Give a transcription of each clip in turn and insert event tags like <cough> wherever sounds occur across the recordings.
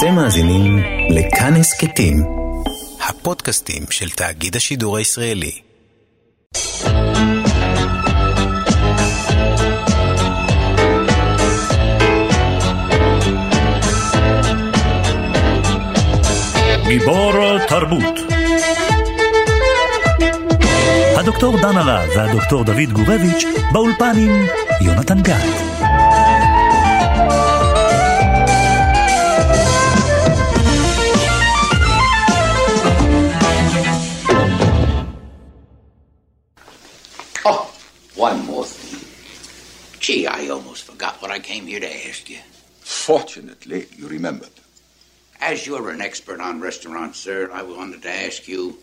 אתם מאזינים לכאן הסכתים, הפודקאסטים של תאגיד השידור הישראלי. גיבור תרבות הדוקטור דן הרב והדוקטור דוד גורביץ' באולפן עם יונתן גת. Came here to ask you. Fortunately, you remembered. As you're an expert on restaurants, sir, I wanted to ask you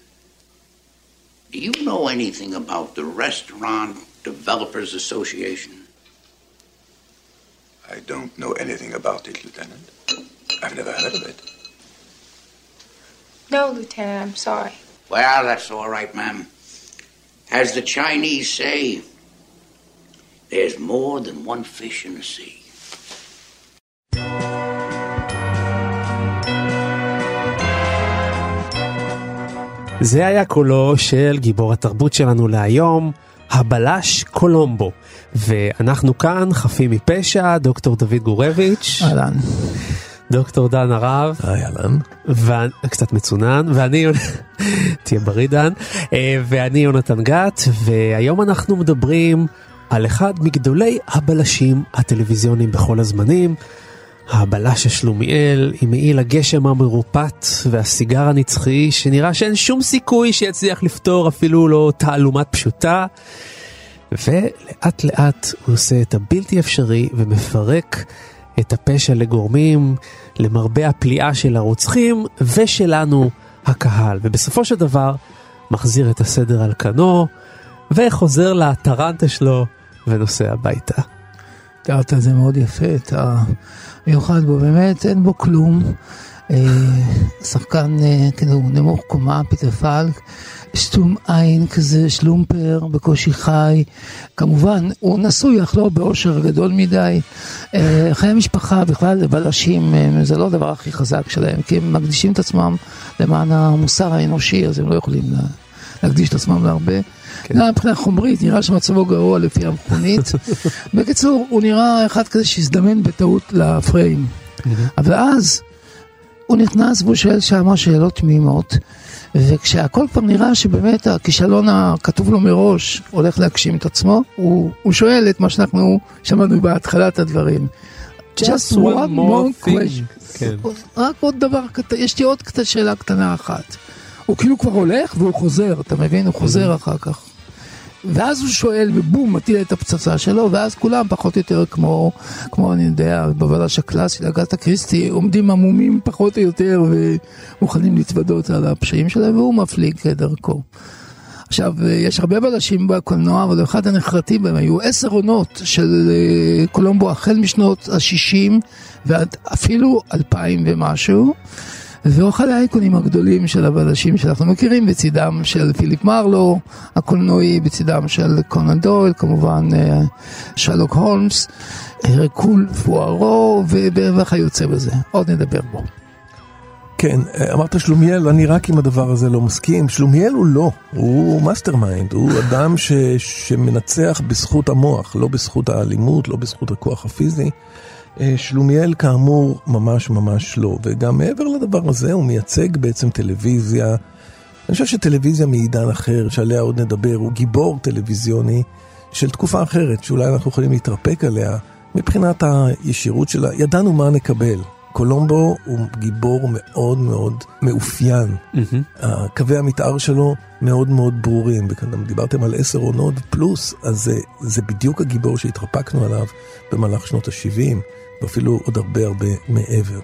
do you know anything about the Restaurant Developers Association? I don't know anything about it, Lieutenant. I've never heard of it. No, Lieutenant, I'm sorry. Well, that's all right, ma'am. As the Chinese say, there's more than one fish in the sea. זה היה קולו של גיבור התרבות שלנו להיום, הבלש קולומבו. ואנחנו כאן, חפים מפשע, דוקטור דוד גורביץ'. אהלן. דוקטור דן הרב. היי אהלן. קצת מצונן, ואני, <laughs> תהיה בריא דן, אה, ואני יונתן גת, והיום אנחנו מדברים על אחד מגדולי הבלשים הטלוויזיוניים בכל הזמנים. הבלש השלומיאל עם מעיל הגשם המרופט והסיגר הנצחי שנראה שאין שום סיכוי שיצליח לפתור אפילו לא תעלומת פשוטה. ולאט לאט הוא עושה את הבלתי אפשרי ומפרק את הפשע לגורמים, למרבה הפליאה של הרוצחים ושלנו הקהל. ובסופו של דבר מחזיר את הסדר על כנו וחוזר לטרנטה שלו ונוסע הביתה. תיארת את זה מאוד יפה, את המיוחד בו, באמת אין בו כלום. אה, שחקן כאילו נמוך קומה, פיטר פלק, שטום עין כזה, שלומפר, בקושי חי. כמובן, הוא נשוי, אך לא באושר גדול מדי. אה, חיי משפחה בכלל בלשים זה לא הדבר הכי חזק שלהם, כי הם מקדישים את עצמם למען המוסר האנושי, אז הם לא יכולים להקדיש את עצמם להרבה. כן. גם מבחינה חומרית, נראה שמצבו גרוע לפי המכונית. <laughs> בקיצור, הוא נראה אחד כזה שהזדמן בטעות לפריים. אבל אז הוא נכנס והוא שואל שם שאלות תמימות, וכשהכל כבר נראה שבאמת הכישלון הכתוב לו מראש הולך להגשים את עצמו, הוא, הוא שואל את מה שאנחנו שמענו בהתחלת הדברים. Just, one, more question. כן. רק עוד דבר, יש לי עוד קצת שאלה קטנה אחת. הוא כאילו כבר הולך והוא חוזר, אתה מבין? הוא חוזר אחר כך. ואז הוא שואל, ובום, מטיל את הפצצה שלו, ואז כולם פחות או יותר כמו, כמו אני יודע, בבלש הקלאסי, לאגסטה קריסטי, עומדים עמומים פחות או יותר ומוכנים להתוודות על הפשעים שלהם, והוא מפליג כדרכו. עכשיו, יש הרבה בלשים בקולנוע, אבל אחד הנחרטים בהם היו עשר עונות של אה, קולומבו החל משנות ה-60 ועד אפילו אלפיים ומשהו. והוא אחד האייקונים הגדולים של הבלשים שאנחנו מכירים בצידם של פיליפ מרלו, הקולנועי בצידם של קונן דויל, כמובן אה, שרלוק הולמס, הרקול פוארו וכיוצא בזה. עוד נדבר בו. כן, אה, אמרת שלומיאל, אני רק עם הדבר הזה לא מסכים. שלומיאל הוא לא, הוא mastermind, הוא אדם ש, שמנצח בזכות המוח, לא בזכות האלימות, לא בזכות הכוח הפיזי. אה, שלומיאל כאמור ממש ממש לא, וגם מעבר לדבר הזה הוא מייצג בעצם טלוויזיה, אני חושב שטלוויזיה מעידן אחר, שעליה עוד נדבר, הוא גיבור טלוויזיוני של תקופה אחרת, שאולי אנחנו יכולים להתרפק עליה, מבחינת הישירות שלה, ידענו מה נקבל. קולומבו הוא גיבור מאוד מאוד מאופיין. Mm-hmm. קווי המתאר שלו מאוד מאוד ברורים, וגם דיברתם על עשר עונות פלוס, אז זה, זה בדיוק הגיבור שהתרפקנו עליו במהלך שנות ה-70. ואפילו עוד הרבה הרבה מעבר.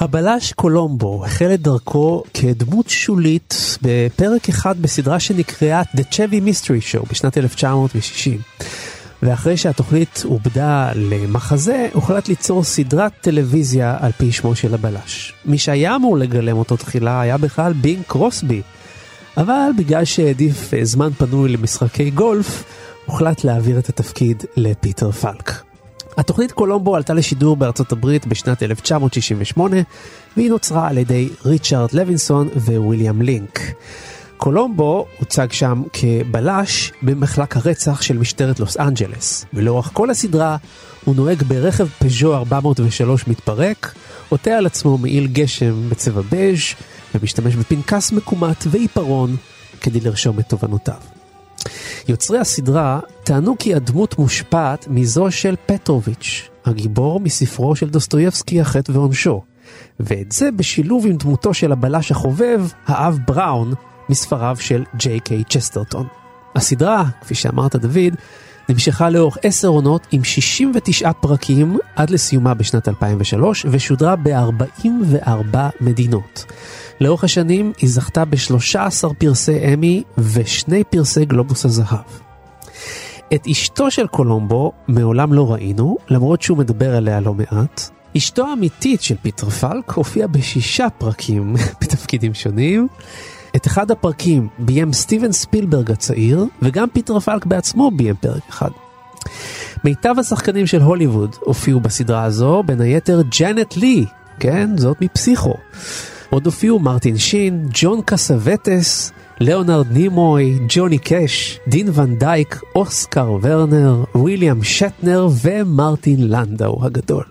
הבלש קולומבו החל את דרכו כדמות שולית בפרק אחד בסדרה שנקראה The Chevy Mystery Show בשנת 1960. ואחרי שהתוכנית עובדה למחזה, הוחלט ליצור סדרת טלוויזיה על פי שמו של הבלש. מי שהיה אמור לגלם אותו תחילה היה בכלל בינג קרוסבי, אבל בגלל שהעדיף זמן פנוי למשחקי גולף, הוחלט להעביר את התפקיד לפיטר פלק. התוכנית קולומבו עלתה לשידור בארצות הברית בשנת 1968, והיא נוצרה על ידי ריצ'רד לוינסון וויליאם לינק. קולומבו הוצג שם כבלש במחלק הרצח של משטרת לוס אנג'לס, ולאורך כל הסדרה הוא נוהג ברכב פז'ו 403 מתפרק, עוטה על עצמו מעיל גשם בצבע בז' ומשתמש בפנקס מקומט ועיפרון כדי לרשום את תובנותיו. יוצרי הסדרה טענו כי הדמות מושפעת מזו של פטרוביץ', הגיבור מספרו של דוסטויבסקי החטא ועונשו, ואת זה בשילוב עם דמותו של הבלש החובב, האב בראון, מספריו של ג'יי קיי צ'סטרטון. הסדרה, כפי שאמרת דוד, נמשכה לאורך עשר עונות עם 69 פרקים עד לסיומה בשנת 2003 ושודרה ב-44 מדינות. לאורך השנים היא זכתה ב-13 פרסי אמי ושני פרסי גלובוס הזהב. את אשתו של קולומבו מעולם לא ראינו, למרות שהוא מדבר עליה לא מעט. אשתו האמיתית של פיטר פלק הופיעה בשישה פרקים <laughs> בתפקידים שונים. את אחד הפרקים ביים סטיבן ספילברג הצעיר, וגם פיטר פלק בעצמו ביים פרק אחד. מיטב השחקנים של הוליווד הופיעו בסדרה הזו, בין היתר ג'אנט לי, כן, זאת מפסיכו. עוד הופיעו מרטין שין, ג'ון קסאווטס, ליאונרד נימוי, ג'וני קאש, דיק ון דייק, אוסקר ורנר, ויליאם שטנר ומרטין לנדאו הגדול.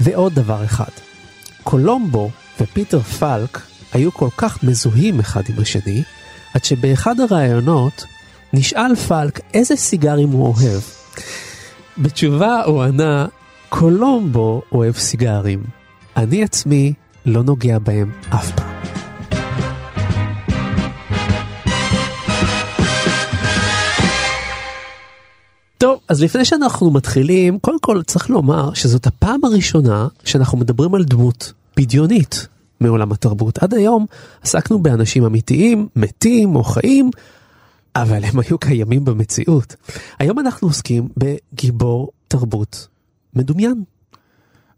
ועוד דבר אחד, קולומבו ופיטר פלק היו כל כך מזוהים אחד עם השני, עד שבאחד הראיונות נשאל פלק איזה סיגרים הוא אוהב. בתשובה הוא ענה, קולומבו אוהב סיגרים. אני עצמי לא נוגע בהם אף פעם. טוב, אז לפני שאנחנו מתחילים, קודם כל צריך לומר שזאת הפעם הראשונה שאנחנו מדברים על דמות בדיונית מעולם התרבות. עד היום עסקנו באנשים אמיתיים, מתים או חיים, אבל הם היו קיימים במציאות. היום אנחנו עוסקים בגיבור תרבות מדומיין.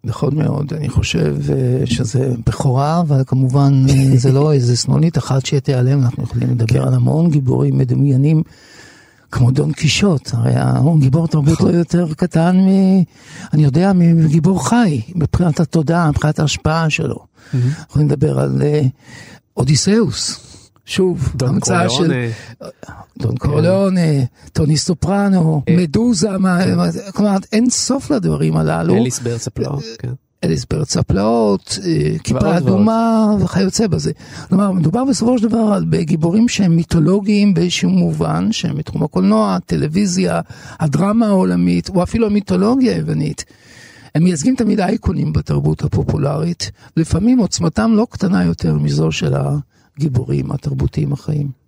נכון מאוד, אני חושב אה, שזה בכורה, אבל כמובן אה, זה לא איזה סנונית אחת שתיעלם, אנחנו יכולים לדבר על המון גיבורים מדומיינים. כמו דון קישוט, הרי הוא גיבור תרבות לא יותר קטן מ... אני יודע, מגיבור חי, מבחינת התודעה, מבחינת ההשפעה שלו. אנחנו לדבר על אה, אודיסאוס. שוב, המצאה של. דון קורליאונה, טוני סופרנו, אה, מדוזה, מה- כלומר אין סוף לדברים הללו. אליס ברצפלו, כן. אליס בארץ הפלאות, אה, כיפה. אדומה וכיוצא בזה. כלומר, מדובר בסופו של דבר על גיבורים שהם מיתולוגיים באיזשהו מובן, שהם מתחום הקולנוע, הטלוויזיה, הדרמה העולמית, או אפילו המיתולוגיה היוונית. הם מייצגים תמיד אייקונים בתרבות הפופולרית, לפעמים עוצמתם לא קטנה יותר מזו של הגיבורים התרבותיים החיים.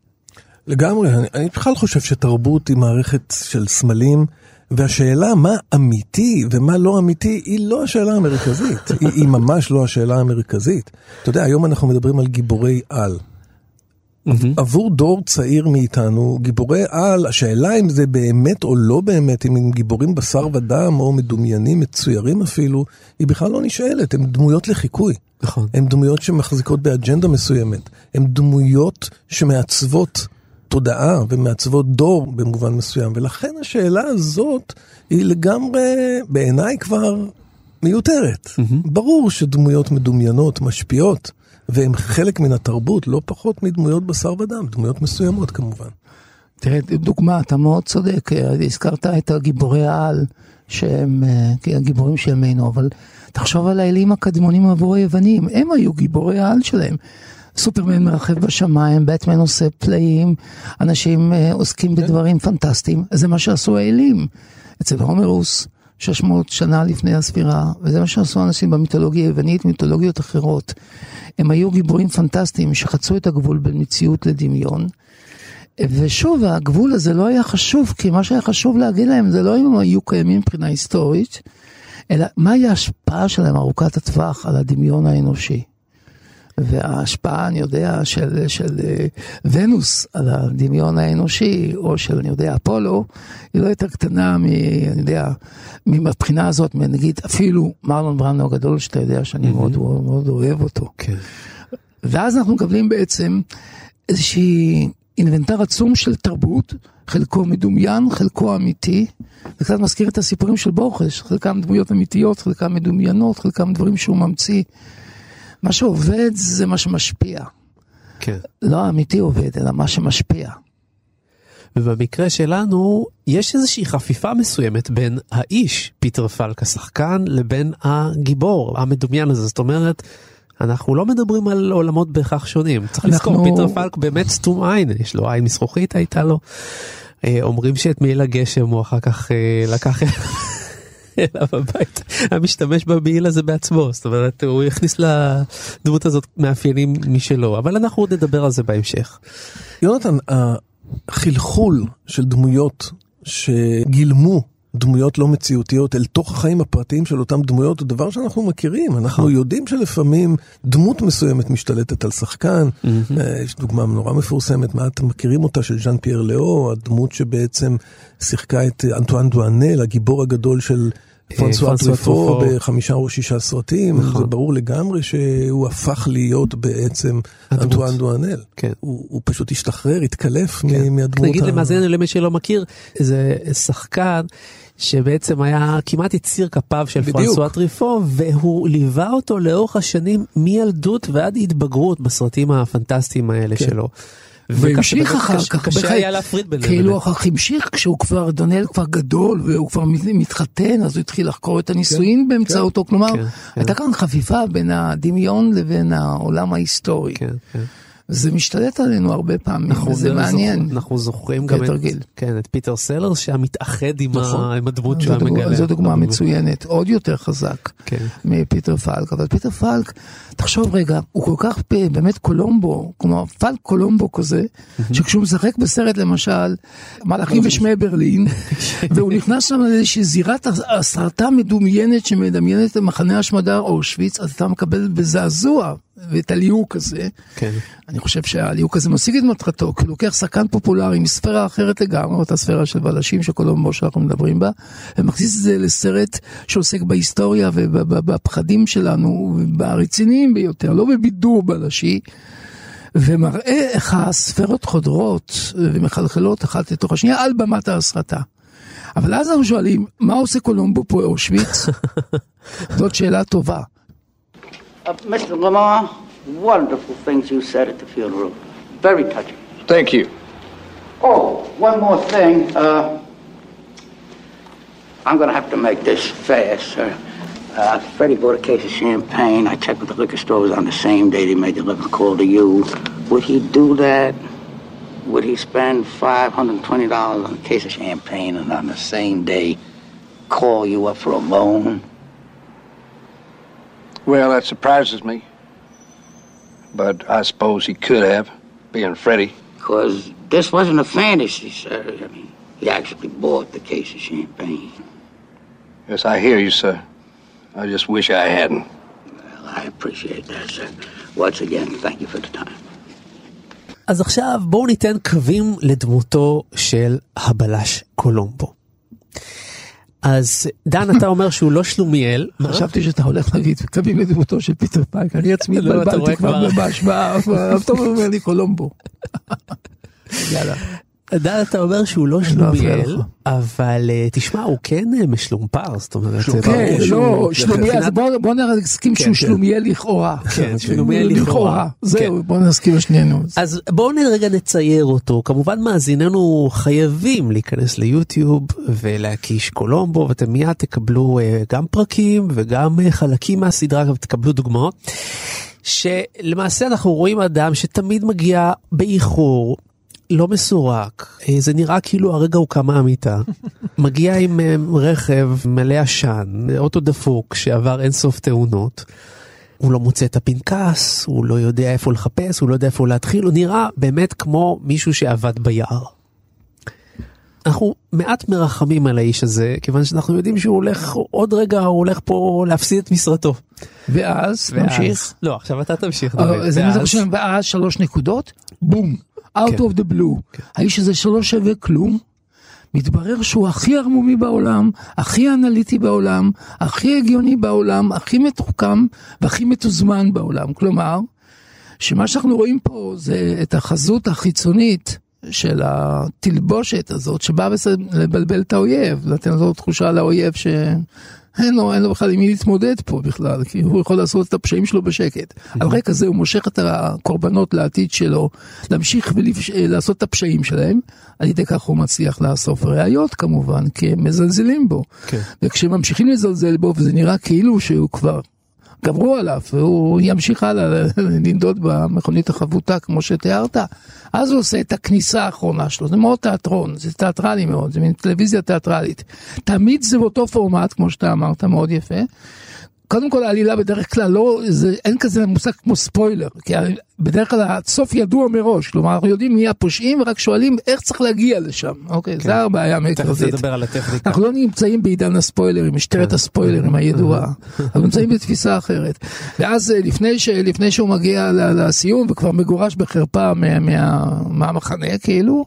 לגמרי, אני, אני בכלל חושב שתרבות היא מערכת של סמלים, והשאלה מה אמיתי ומה לא אמיתי היא לא השאלה המרכזית, היא, היא ממש לא השאלה המרכזית. אתה יודע, היום אנחנו מדברים על גיבורי על. עבור דור צעיר מאיתנו, גיבורי על, השאלה אם זה באמת או לא באמת, אם הם גיבורים בשר ודם או מדומיינים, מצוירים אפילו, היא בכלל לא נשאלת, הם דמויות לחיקוי. נכון. הן דמויות שמחזיקות באג'נדה מסוימת, הן דמויות שמעצבות תודעה ומעצבות דור במובן מסוים, ולכן השאלה הזאת היא לגמרי, בעיניי כבר מיותרת. ברור שדמויות מדומיינות משפיעות, והן חלק מן התרבות, לא פחות מדמויות בשר ודם, דמויות מסוימות כמובן. תראה, דוגמה, אתה מאוד צודק, אה, הזכרת את הגיבורי העל, שהם אה, כן, הגיבורים של ימינו, אבל תחשוב על האלים הקדמונים עבור היוונים, הם היו גיבורי העל שלהם. סופרמן מרחב בשמיים, בטמן עושה פלאים, אנשים אה, עוסקים בדברים פנטסטיים, זה מה שעשו האלים. אצל הומרוס, 600 שנה לפני הספירה, וזה מה שעשו אנשים במיתולוגיה היוונית, מיתולוגיות אחרות. הם היו גיבורים פנטסטיים שחצו את הגבול בין מציאות לדמיון. ושוב, הגבול הזה לא היה חשוב, כי מה שהיה חשוב להגיד להם זה לא אם הם היו קיימים מבחינה היסטורית, אלא מהי ההשפעה שלהם ארוכת הטווח על הדמיון האנושי. וההשפעה, אני יודע, של, של אה, ונוס על הדמיון האנושי, או של, אני יודע, אפולו, היא לא יותר קטנה מ... אני יודע, מבחינה הזאת, נגיד, אפילו מרלון ברנדו הגדול, שאתה יודע שאני מאוד, מאוד אוהב אותו. כן. ואז אנחנו מקבלים בעצם איזושהי אינבנטר עצום של תרבות, חלקו מדומיין, חלקו אמיתי. זה קצת מזכיר את הסיפורים של בורכש, חלקם דמויות אמיתיות, חלקם מדומיינות, חלקם דברים שהוא ממציא. מה שעובד זה מה שמשפיע. כן. לא האמיתי עובד, אלא מה שמשפיע. ובמקרה שלנו, יש איזושהי חפיפה מסוימת בין האיש, פיטר פלק השחקן, לבין הגיבור המדומיין הזה. זאת אומרת, אנחנו לא מדברים על עולמות בהכרח שונים. צריך אנחנו- לזכור, פיטר פלק באמת סתום עין, יש לו עין מזכוכית הייתה לו. אה, אומרים שאת מעיל הגשם הוא אחר כך אה, לקח אליו הביתה, היה משתמש במעיל הזה בעצמו, זאת אומרת הוא הכניס לדמות הזאת מאפיינים משלו, אבל אנחנו עוד נדבר על זה בהמשך. יונתן, החלחול של דמויות שגילמו דמויות לא מציאותיות אל תוך החיים הפרטיים של אותם דמויות הוא דבר שאנחנו מכירים. אנחנו יודעים שלפעמים דמות מסוימת משתלטת על שחקן. אה, יש דוגמה נורא מפורסמת, מה אתם מכירים אותה של ז'אן פייר לאו, הדמות שבעצם שיחקה את אנטואן דואנל, הגיבור הגדול של פרנסואה פרנסואה טריפו. בחמישה או שישה סרטים. נכון. זה ברור לגמרי שהוא הפך להיות בעצם. אנטואן דואנל. כן. הוא, הוא פשוט השתחרר, התקלף כן. מהדמות. נגיד ה- למאזיננו למי שלא מכיר זה שחקן שבעצם היה כמעט יציר כפיו של. פרנסואה טריפו והוא ליווה אותו לאורך השנים מילדות ועד התבגרות בסרטים הפנטסטיים האלה כן. שלו. והמשיך אחר כך. קשה היה להפריד ביניהם. כאילו באמת. אחר כך המשיך כשהוא כבר, דואנל כבר גדול והוא כבר מת- מתחתן, אז הוא התחיל לחקור את הנישואין באמצעותו. כלומר, כן, כן. הייתה כאן חפיפה בין הדמיון לבין העולם ההיסטורי. כן, כן. זה משתלט עלינו הרבה פעמים, אנחנו וזה זוכ- מעניין. אנחנו זוכרים גם את. כן, את פיטר סלרס שהיה מתאחד עם, נכון. ה, עם הדמות שהוא מגלה. זו דוגמה מצוינת, עוד יותר חזק כן. מפיטר פלק, אבל פיטר פלק, תחשוב רגע, הוא כל כך באמת קולומבו, כלומר פלק קולומבו כזה, שכשהוא משחק בסרט למשל, מלאכים ושמי ברלין, <laughs> והוא נכנס שם לאיזושהי זירת הסרטה מדומיינת שמדמיינת את מחנה השמדה אושוויץ, אז אתה מקבל בזעזוע ואת הליהוק הזה. כן. אני חושב שהליהוק הזה משיג את מטרתו, כי הוא לוקח שחקן פופולרי מספירה אחרת לגמרי, אותה ספירה של בלשים של קולומבו שאנחנו מדברים בה, ומכניס את זה לסרט שעוסק בהיסטוריה ובפחדים שלנו, הרציניים ביותר, לא בבידור בלשי. ומראה איך הספירות חודרות ומחלחלות אחת לתוך השנייה על במת ההסרטה. אבל אז אנחנו שואלים, מה עושה קולומבו פה באושוויץ? <laughs> זאת שאלה טובה. Uh, Mr. Lamar, wonderful things you said at the funeral. Very touching. Thank you. Oh, one more thing. Uh, I'm going to have to make this fast, sir. Uh, Freddie bought a case of champagne. I checked with the liquor stores on the same day they made the liquor call to you. Would he do that? Would he spend $520 on a case of champagne and on the same day call you up for a loan? Well, that surprises me. But I suppose he could have, being Freddie. Because this wasn't a fantasy, sir. I mean, he actually bought the case of champagne. Yes, I hear you, sir. I just wish I hadn't. Well, I appreciate that, sir. Once again, thank you for the time. אז עכשיו בואו ניתן קווים לדמותו של הבלש קולומבו. אז דן אתה אומר שהוא לא שלומיאל? חשבתי שאתה הולך להגיד קווים לדמותו של פיטר פלק, אני עצמי לא, התבלבלתי כבר. בהשוואה, אבל אתה אומר לי קולומבו. <laughs> יאללה. דן אתה אומר שהוא לא לא שלומיאל. אבל אה, תשמע הוא כן אה, משלומפר, זאת אומרת, כן, לא, שלומיאל, בוא נסכים שהוא כן. שלומיאל לכאורה. כן, שלומיאל לכאורה. זהו, בוא נסכים שנינו. אז בואו רגע נצייר אותו, כמובן מאזיננו חייבים להיכנס ליוטיוב ולהקיש קולומבו ואתם מיד תקבלו אה, גם פרקים וגם חלקים מהסדרה ותקבלו דוגמאות. שלמעשה אנחנו רואים אדם שתמיד מגיע באיחור. לא מסורק, אה, זה נראה כאילו הרגע הוא קם מהמיטה. <laughs> מגיע עם אה, רכב מלא עשן, אוטו דפוק שעבר אינסוף תאונות. הוא לא מוצא את הפנקס, הוא לא יודע איפה לחפש, הוא לא יודע איפה להתחיל, הוא נראה באמת כמו מישהו שעבד ביער. אנחנו מעט מרחמים על האיש הזה, כיוון שאנחנו יודעים שהוא הולך, עוד רגע הוא הולך פה להפסיד את משרתו. ואז נמשיך. לא, עכשיו אתה תמשיך. אבל דוד. ואז- ואז שלוש נקודות, בום, out כן. of the blue. האיש הזה שלא שווה כלום. מתברר שהוא הכי ערמומי בעולם, הכי אנליטי בעולם, הכי הגיוני בעולם, הכי מתוחכם והכי מתוזמן בעולם. כלומר, שמה שאנחנו רואים פה זה את החזות החיצונית של התלבושת הזאת שבאה לבלבל את האויב, לתת לו תחושה לאויב שאין לו, אין לו בכלל עם מי להתמודד פה בכלל, כי הוא יכול לעשות את הפשעים שלו בשקט. על רקע זה הוא מושך את הקורבנות לעתיד שלו, להמשיך ולעשות את הפשעים שלהם, על ידי כך הוא מצליח לאסוף ראיות כמובן, כי הם מזלזלים בו. כן. וכשממשיכים לזלזל בו וזה נראה כאילו שהוא כבר גברו עליו והוא ימשיך הלאה <laughs> לנדוד במכונית החבוטה כמו שתיארת, אז הוא עושה את הכניסה האחרונה שלו, זה מאוד תיאטרון, זה תיאטרלי מאוד, זה מין טלוויזיה תיאטרלית. תמיד זה באותו פורמט, כמו שאתה אמרת, מאוד יפה. קודם כל העלילה בדרך כלל לא, זה, אין כזה מושג כמו ספוילר, כי בדרך כלל הסוף ידוע מראש, כלומר אנחנו יודעים מי הפושעים ורק שואלים איך צריך להגיע לשם, אוקיי, כן. זה הבעיה המרכזית. אנחנו לא נמצאים בעידן הספוילרים, משטרת כן. הספוילרים הידועה, <laughs> אנחנו נמצאים בתפיסה אחרת. ואז אה, לפני, ש, לפני שהוא מגיע לסיום וכבר מגורש בחרפה מה, מה, מהמחנה כאילו,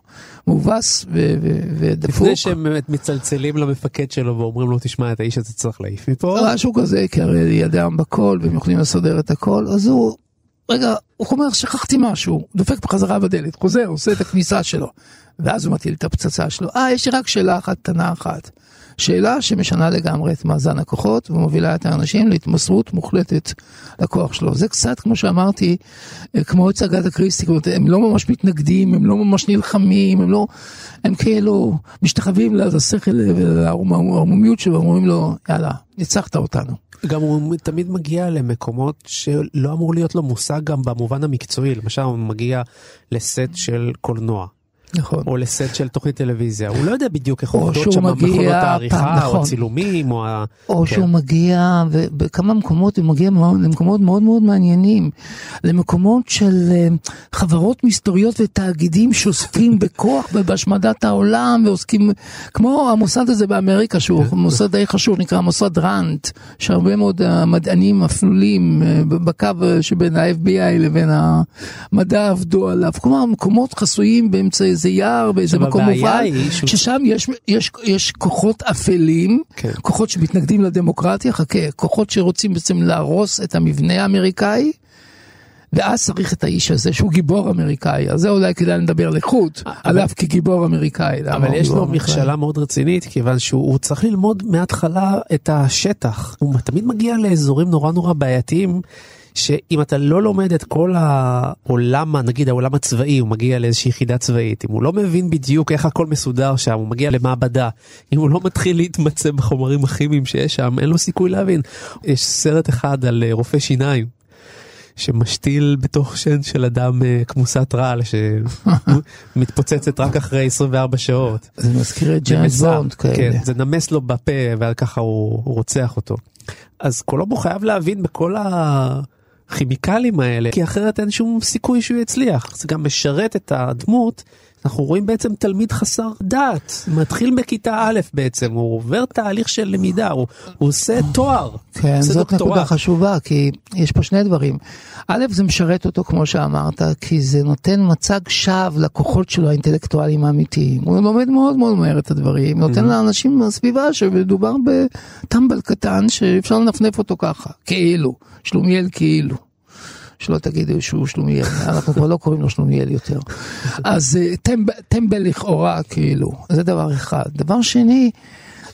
מובס ו, ו, ודפוק. לפני שהם באמת מצלצלים למפקד שלו ואומרים לו תשמע את האיש הזה צריך להעיף מפה. משהו כזה, כי הרי ידם בכל והם יכולים לסדר את הכל, אז הוא, רגע, הוא אומר שכחתי משהו, דופק בחזרה בדלת, חוזר, עושה את הכניסה שלו, ואז הוא מטיל את הפצצה שלו. אה, יש לי רק שאלה אחת קטנה אחת. שאלה שמשנה לגמרי את מאזן הכוחות ומובילה את האנשים להתמסרות מוחלטת לכוח שלו. זה קצת, כמו שאמרתי, אה, כמו הצגת הקריסטי, הם לא ממש מתנגדים, הם לא ממש נלחמים, הם לא, הם כאילו משתחווים לשכל ולערמומיות שלו, אומרים לו, יאללה, ניצחת אותנו. גם הוא תמיד מגיע למקומות שלא אמור להיות לו מושג גם במובן המקצועי, למשל הוא מגיע לסט של קולנוע. נכון. או לסט של תוכנית טלוויזיה, הוא לא יודע בדיוק איך או עובדות שם מכונות פעם, העריכה, או נכון. הצילומים, או ה... או כן. שהוא מגיע, ובכמה מקומות הוא מגיע למקומות מאוד מאוד מעניינים, למקומות של אה, חברות מסתוריות ותאגידים שעוסקים <laughs> בכוח ובהשמדת העולם, ועוסקים, כמו המוסד הזה באמריקה, שהוא מוסד די חשוב, נקרא מוסד ראנט, שהרבה מאוד אה, מדענים אפלולים אה, בקו אה, שבין ה-FBI לבין המדע עבדו עליו, כלומר מקומות חסויים באמצע איזה יער, באיזה מקום מובל, היא שהוא- ששם יש, יש, יש כוחות אפלים, כן. כוחות שמתנגדים לדמוקרטיה, חכה, כוחות שרוצים בעצם להרוס את המבנה האמריקאי, ואז צריך את האיש הזה שהוא גיבור אמריקאי, אז זה אולי כדאי לדבר לחוד, עליו כגיבור אמריקאי. אבל יש לו? מכשלה מאוד רצינית, כיוון שהוא הוא צריך ללמוד מההתחלה את השטח. הוא תמיד מגיע לאזורים נורא נורא בעייתיים. שאם אתה לא לומד את כל העולם, נגיד העולם הצבאי, הוא מגיע לאיזושהי יחידה צבאית, אם הוא לא מבין בדיוק איך הכל מסודר שם, הוא מגיע למעבדה, אם הוא לא מתחיל להתמצא בחומרים הכימיים שיש שם, אין לו סיכוי להבין. יש סרט אחד על אה, רופא שיניים. שמשתיל בתוך שן של אדם אה, כמוסת רעל שמתפוצצת <laughs> רק אחרי 24 שעות. זה מזכיר את ג'יימס בונד כאלה. כן, זה נמס לו בפה וככה הוא, הוא רוצח אותו. אז קולומבו חייב להבין בכל הכימיקלים האלה, כי אחרת אין שום סיכוי שהוא יצליח. זה גם משרת את הדמות. אנחנו רואים בעצם תלמיד חסר דעת, מתחיל בכיתה א' בעצם, הוא עובר תהליך של למידה, הוא, הוא עושה תואר, כן, עושה זאת דוקטורט. נקודה חשובה, כי יש פה שני דברים. א', זה משרת אותו, כמו שאמרת, כי זה נותן מצג שווא לכוחות שלו האינטלקטואליים האמיתיים. הוא לומד מאוד מאוד מהר את הדברים, נותן לאנשים בסביבה שמדובר בטמבל קטן שאפשר לנפנף אותו ככה, כאילו, שלומיאל כאילו. שלא תגידו שהוא שלומיאל, <laughs> אנחנו כבר לא קוראים לו שלומיאל יותר. אז אה, טמבל, טמבל לכאורה, כאילו, זה דבר אחד. דבר שני,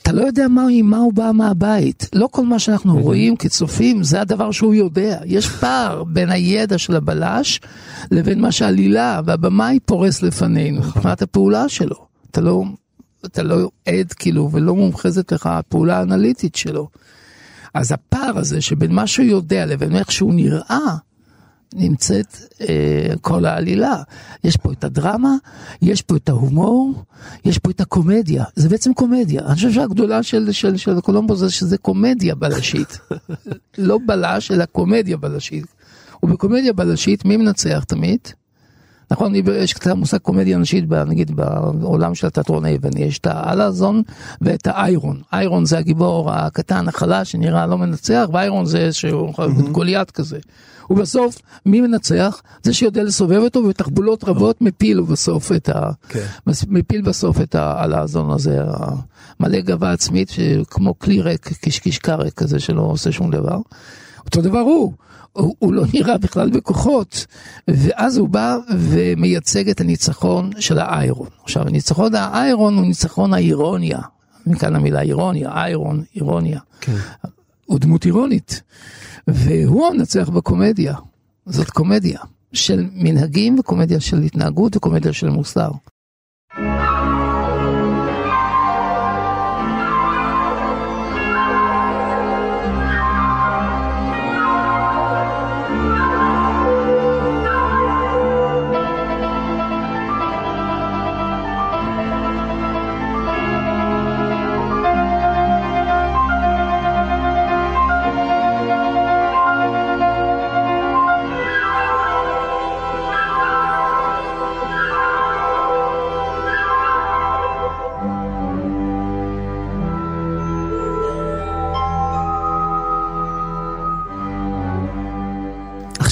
אתה לא יודע מה, מה הוא בא מהבית. לא כל מה שאנחנו רואים כצופים זה הדבר שהוא יודע. יש פער בין הידע של הבלש לבין מה שהעלילה והבמאי פורס לפנינו, מבחינת הפעולה שלו. אתה לא, אתה לא עד כאילו ולא מומחזת לך הפעולה האנליטית שלו. אז הפער הזה שבין מה שהוא יודע לבין איך שהוא נראה, נמצאת אה, כל העלילה. יש פה את הדרמה, יש פה את ההומור, יש פה את הקומדיה. זה בעצם קומדיה. אני חושב שהגדולה של, של, של קולומבו זה שזה קומדיה בלשית. <laughs> לא בלש, אלא קומדיה בלשית. ובקומדיה בלשית מי מנצח תמיד? נכון, יש את המושג קומדיה נשית, נגיד בעולם של התיאטרון היווני, יש את האלאזון ואת האיירון. איירון זה הגיבור הקטן, החלש, שנראה לא מנצח, ואיירון זה איזשהו גוליית כזה. ובסוף, מי מנצח? זה שיודע לסובב אותו, ובתחבולות רבות מפיל בסוף את ה... כן. מס- מפיל בסוף את האלאזון הזה, המלא גאווה עצמית, כמו כלי ריק, קישקיש קרק כזה שלא עושה שום דבר. אותו דבר הוא. הוא, הוא לא נראה בכלל בכוחות, ואז הוא בא ומייצג את הניצחון של האיירון. עכשיו, הניצחון האיירון הוא ניצחון האירוניה, מכאן המילה אירוניה, איירון, אירוניה. כן. הוא דמות אירונית, והוא המנצח בקומדיה. זאת קומדיה של מנהגים וקומדיה של התנהגות וקומדיה של מוסר.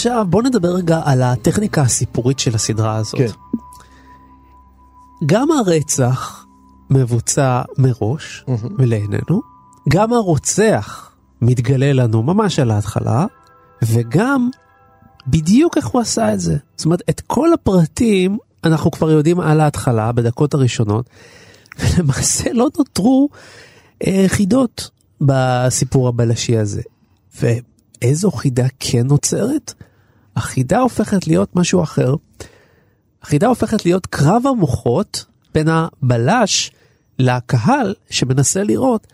עכשיו בוא נדבר רגע על הטכניקה הסיפורית של הסדרה הזאת. כן. גם הרצח מבוצע מראש ולעינינו, גם הרוצח מתגלה לנו ממש על ההתחלה, וגם בדיוק איך הוא עשה את זה. זאת אומרת, את כל הפרטים אנחנו כבר יודעים על ההתחלה, בדקות הראשונות, <laughs> ולמעשה לא נותרו אה, חידות בסיפור הבלשי הזה. ואיזו חידה כן נוצרת? החידה הופכת להיות משהו אחר. החידה הופכת להיות קרב המוחות בין הבלש לקהל שמנסה לראות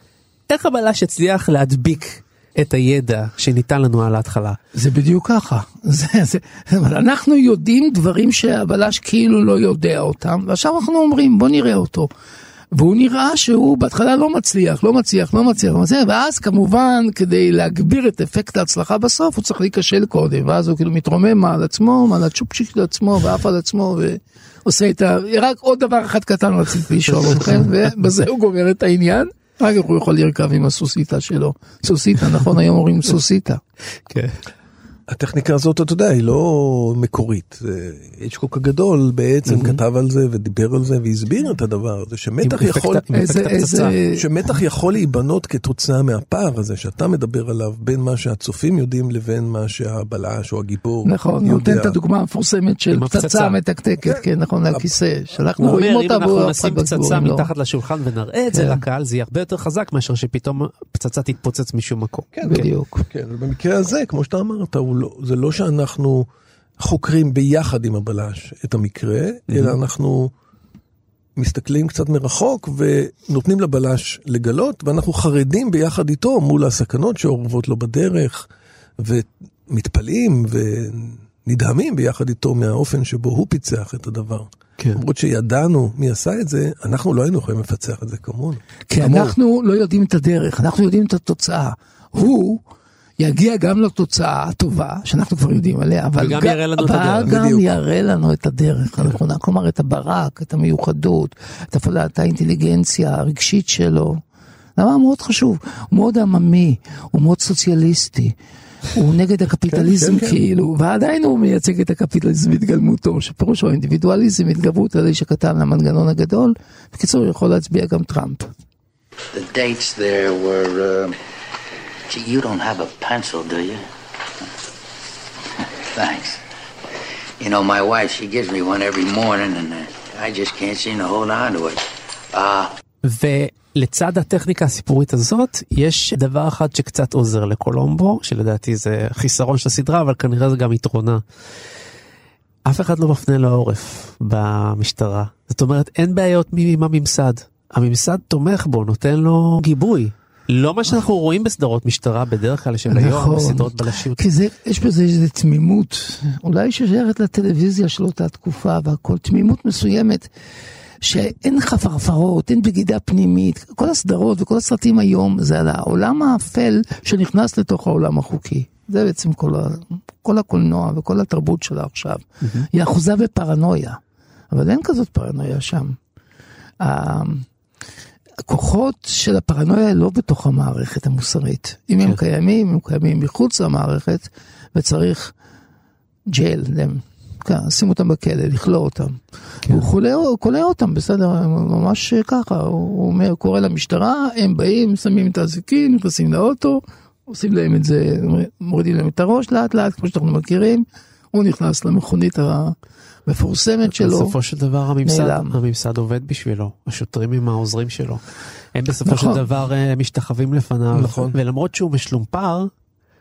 איך הבלש הצליח להדביק את הידע שניתן לנו על ההתחלה. זה בדיוק ככה. <laughs> זה, זה, אנחנו יודעים דברים שהבלש כאילו לא יודע אותם, ועכשיו אנחנו אומרים בוא נראה אותו. והוא נראה שהוא בהתחלה לא מצליח, לא מצליח, לא מצליח, לא מצליח, ואז כמובן כדי להגביר את אפקט ההצלחה בסוף הוא צריך להיכשל קודם, ואז הוא כאילו מתרומם על עצמו, מעל הצ'ופצ'יק לעצמו, ועף על עצמו, ועושה את ה... רק עוד דבר אחד קטן רציתי לשאול אתכם, <laughs> ובזה הוא גומר את העניין. אחר כך הוא יכול לרכב עם הסוסיתא שלו. סוסיתא, נכון היום אומרים סוסיתא. כן. הטכניקה הזאת, אתה יודע, היא לא מקורית. היצ'קוק הגדול בעצם כתב על זה ודיבר על זה והסביר את הדבר הזה, שמתח יכול, איזה-. שמתח יכול להיבנות כתוצאה מהפער הזה שאתה מדבר עליו בין מה שהצופים יודעים לבין מה שהבלש או הגיבור נכון, יודע. נותן את הדוגמה המפורסמת של. פצצה מתקתקת, כן, נכון, על הכיסא, שאנחנו הוא רואים אומר, אם אותה אנחנו והוא נשים פצצה לא. מתחת לשולחן ונראה את זה כן. לקהל, זה יהיה הרבה יותר חזק מאשר שפתאום פצצה תתפוצץ משום מקום. כן, בדיוק. כן, ובמקרה הזה, כמו שאתה אמרת, הוא לא, זה לא שאנחנו חוקרים ביחד עם הבלש את המקרה, אלא אנחנו מסתכלים קצת מרחוק ונותנים לבלש לגלות, ואנחנו חרדים ביחד איתו מול הסכנות שאורבות לו בדרך, ומתפלאים ונדהמים ביחד איתו מהאופן שבו הוא פיצח את הדבר. כן. למרות שידענו מי עשה את זה, אנחנו לא היינו יכולים לפצח את זה כמונו. כי כמוהו. אנחנו לא יודעים את הדרך, אנחנו יודעים את התוצאה. הוא יגיע גם לתוצאה הטובה, שאנחנו כבר יודעים עליה, אבל וגם גם- יראה לנו את אבל הדרך. גם בדיוק. יראה לנו את הדרך הנכונה, כלומר את הברק, את המיוחדות, את הפעלת האינטליגנציה הרגשית שלו. דבר מאוד חשוב, הוא מאוד עממי, הוא מאוד סוציאליסטי. הוא נגד הקפיטליזם כן, כן. כאילו, ועדיין הוא מייצג את הקפיטליזם בהתגלמותו, שפירושו האינדיבידואליזם, התגברות על האיש הקטן למנגנון הגדול. בקיצור, יכול להצביע גם טראמפ. The dates there were. Uh, gee, you don't have a pencil, do you? Thanks. You know, my wife, she gives me one every morning, and uh, I just can't seem to hold on to it. Uh, ולצד הטכניקה הסיפורית הזאת, יש דבר אחד שקצת עוזר לקולומבו, שלדעתי זה חיסרון של הסדרה, אבל כנראה זה גם יתרונה. אף אחד לא מפנה לו עורף במשטרה. זאת אומרת, אין בעיות עם הממסד. הממסד תומך בו, נותן לו גיבוי. לא מה שאנחנו רואים בסדרות משטרה בדרך כלל של היום, בסדרות בלשיות. כי זה, יש בזה איזו תמימות, אולי ששייכת לטלוויזיה של אותה תקופה והכל, תמימות מסוימת, שאין חפרפרות, אין בגידה פנימית, כל הסדרות וכל הסרטים היום זה על העולם האפל שנכנס לתוך העולם החוקי. זה בעצם כל, ה, כל הקולנוע וכל התרבות שלה עכשיו. היא אחוזה בפרנויה, אבל אין כזאת פרנויה שם. הכוחות של הפרנויה לא בתוך המערכת המוסרית. אם הם קיימים, הם קיימים מחוץ למערכת, וצריך ג'ל, כן, לשים אותם בכלא, לכלוא אותם. הוא חולה, הוא כולא אותם, בסדר, ממש ככה, הוא אומר, קורא למשטרה, הם באים, שמים את האזיקים, נכנסים לאוטו, עושים להם את זה, מורידים להם את הראש לאט לאט, כמו שאנחנו מכירים, הוא נכנס למכונית המפורסמת שלו. בסופו של דבר הממסד, נעלם. הממסד עובד בשבילו, השוטרים עם העוזרים שלו. הם בסופו נכון. של דבר אה, משתחווים לפניו, נכון. ולמרות שהוא משלומפר,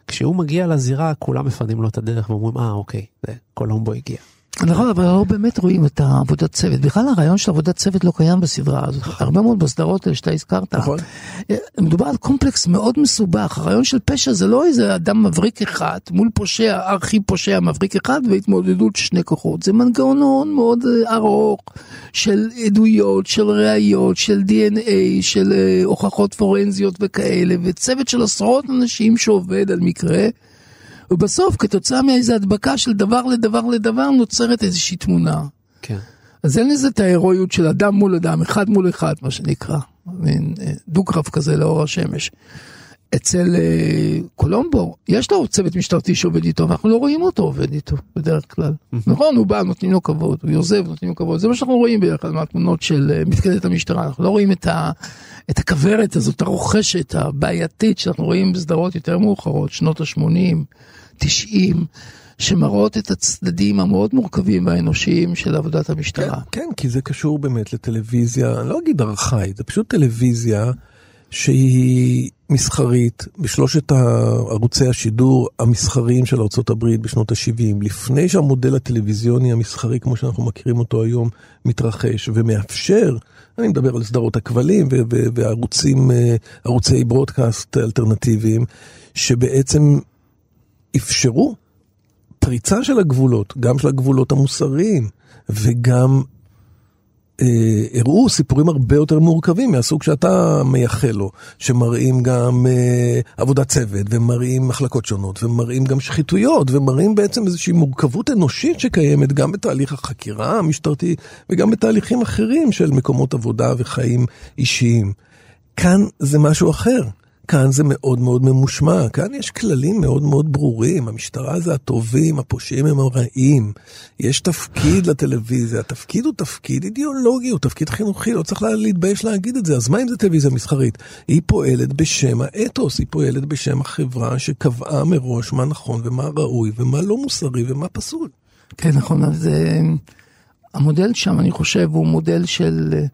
כשהוא מגיע לזירה כולם מפנים לו את הדרך ואומרים אה אוקיי, זה קולומבו הגיע. נכון, אבל לא באמת רואים את העבודת צוות. בכלל הרעיון של עבודת צוות לא קיים בסדרה הזאת. הרבה מאוד בסדרות האלה שאתה הזכרת. נכון. אה, מדובר על קומפלקס מאוד מסובך. הרעיון של פשע זה לא איזה אדם מבריק אחד מול פושע, ארכי פושע מבריק אחד והתמודדות שני כוחות. זה מנגנון מאוד אה, ארוך של עדויות, של ראיות, של DNA, של אה, הוכחות פורנזיות וכאלה, וצוות של עשרות אנשים שעובד על מקרה. ובסוף כתוצאה מאיזו הדבקה של דבר לדבר לדבר נוצרת איזושהי תמונה. כן. אז אין לזה את ההירואיות של אדם מול אדם, אחד מול אחד, מה שנקרא. מין אה, דו-קרב כזה לאור השמש. אצל אה, קולומבו, יש לו צוות משטרתי שעובד איתו, ואנחנו לא רואים אותו עובד איתו בדרך כלל. נכון, הוא בא, נותנים לו כבוד, הוא עוזב, נותנים לו כבוד, זה מה שאנחנו רואים בדרך כלל מהתמונות של אה, מפקדת המשטרה, אנחנו לא רואים את, ה, את הכוורת הזאת, הרוכשת, הבעייתית, שאנחנו רואים בסדרות יותר מאוחרות, שנות ה-80, 90, שמראות את הצדדים המאוד מורכבים והאנושיים של עבודת המשטרה. כן, כי זה קשור באמת לטלוויזיה, אני לא אגיד ארכאית, זה פשוט טלוויזיה שהיא מסחרית בשלושת ערוצי השידור המסחריים של ארה"ב בשנות ה-70, לפני שהמודל הטלוויזיוני המסחרי כמו שאנחנו מכירים אותו היום מתרחש ומאפשר, אני מדבר על סדרות הכבלים וערוצים, אה, ערוצי ברודקאסט אלטרנטיביים, שבעצם אפשרו פריצה של הגבולות, גם של הגבולות המוסריים וגם הראו סיפורים הרבה יותר מורכבים מהסוג שאתה מייחל לו, שמראים גם אה, עבודת צוות, ומראים מחלקות שונות, ומראים גם שחיתויות, ומראים בעצם איזושהי מורכבות אנושית שקיימת גם בתהליך החקירה המשטרתי, וגם בתהליכים אחרים של מקומות עבודה וחיים אישיים. כאן זה משהו אחר. כאן זה מאוד מאוד ממושמע, כאן יש כללים מאוד מאוד ברורים, המשטרה זה הטובים, הפושעים הם הרעים, יש תפקיד לטלוויזיה, התפקיד הוא תפקיד אידיאולוגי, הוא תפקיד חינוכי, לא צריך לה- להתבייש להגיד את זה, אז מה אם זה טלוויזיה מסחרית? היא פועלת בשם האתוס, היא פועלת בשם החברה שקבעה מראש מה נכון ומה ראוי ומה לא מוסרי ומה פסול. כן, נכון, אז אה, המודל שם, אני חושב, הוא מודל של אה,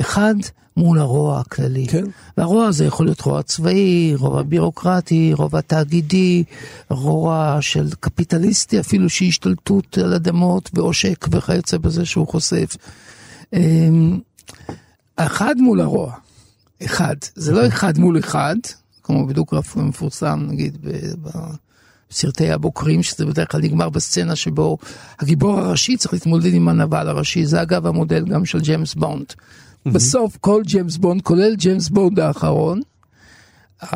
אחד מול הרוע הכללי. כן. והרוע הזה יכול להיות רוע צבאי, רוע בירוקרטי, רוע תאגידי, רוע של קפיטליסטי, אפילו שהיא השתלטות על אדמות ועושק וכיוצא בזה שהוא חושף. אה, אחד מול הרוע, אחד, זה לא אחד מול אחד, כמו בדו-קרב מפורסם, נגיד, ב- בסרטי הבוקרים, שזה בדרך כלל נגמר בסצנה שבו הגיבור הראשי צריך להתמודד עם הנבל הראשי, זה אגב המודל גם של ג'יימס בונד. בסוף כל ג'יימס בונד, כולל ג'יימס בונד האחרון, אה,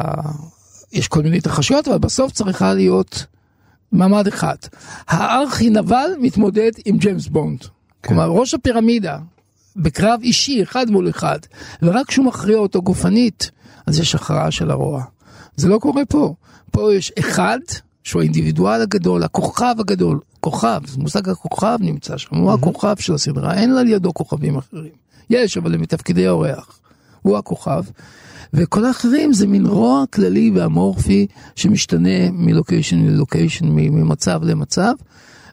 יש כל מיני התרחשויות, אבל בסוף צריכה להיות מעמד אחד. הארכי נבל מתמודד עם ג'יימס בונד. כלומר, ראש הפירמידה, בקרב אישי, אחד מול אחד, ורק כשהוא מכריע אותו גופנית, אז יש הכרעה של הרוע. זה לא קורה פה. פה יש אחד, שהוא האינדיבידואל הגדול, הכוכב הגדול, כוכב, זה מושג הכוכב נמצא שם, הוא הכוכב של הסדרה, אין על ידו כוכבים אחרים. יש, אבל הם מתפקידי אורח. הוא הכוכב. וכל האחרים זה מין רוע כללי ואמורפי שמשתנה מלוקיישן ללוקיישן, ממצב למצב,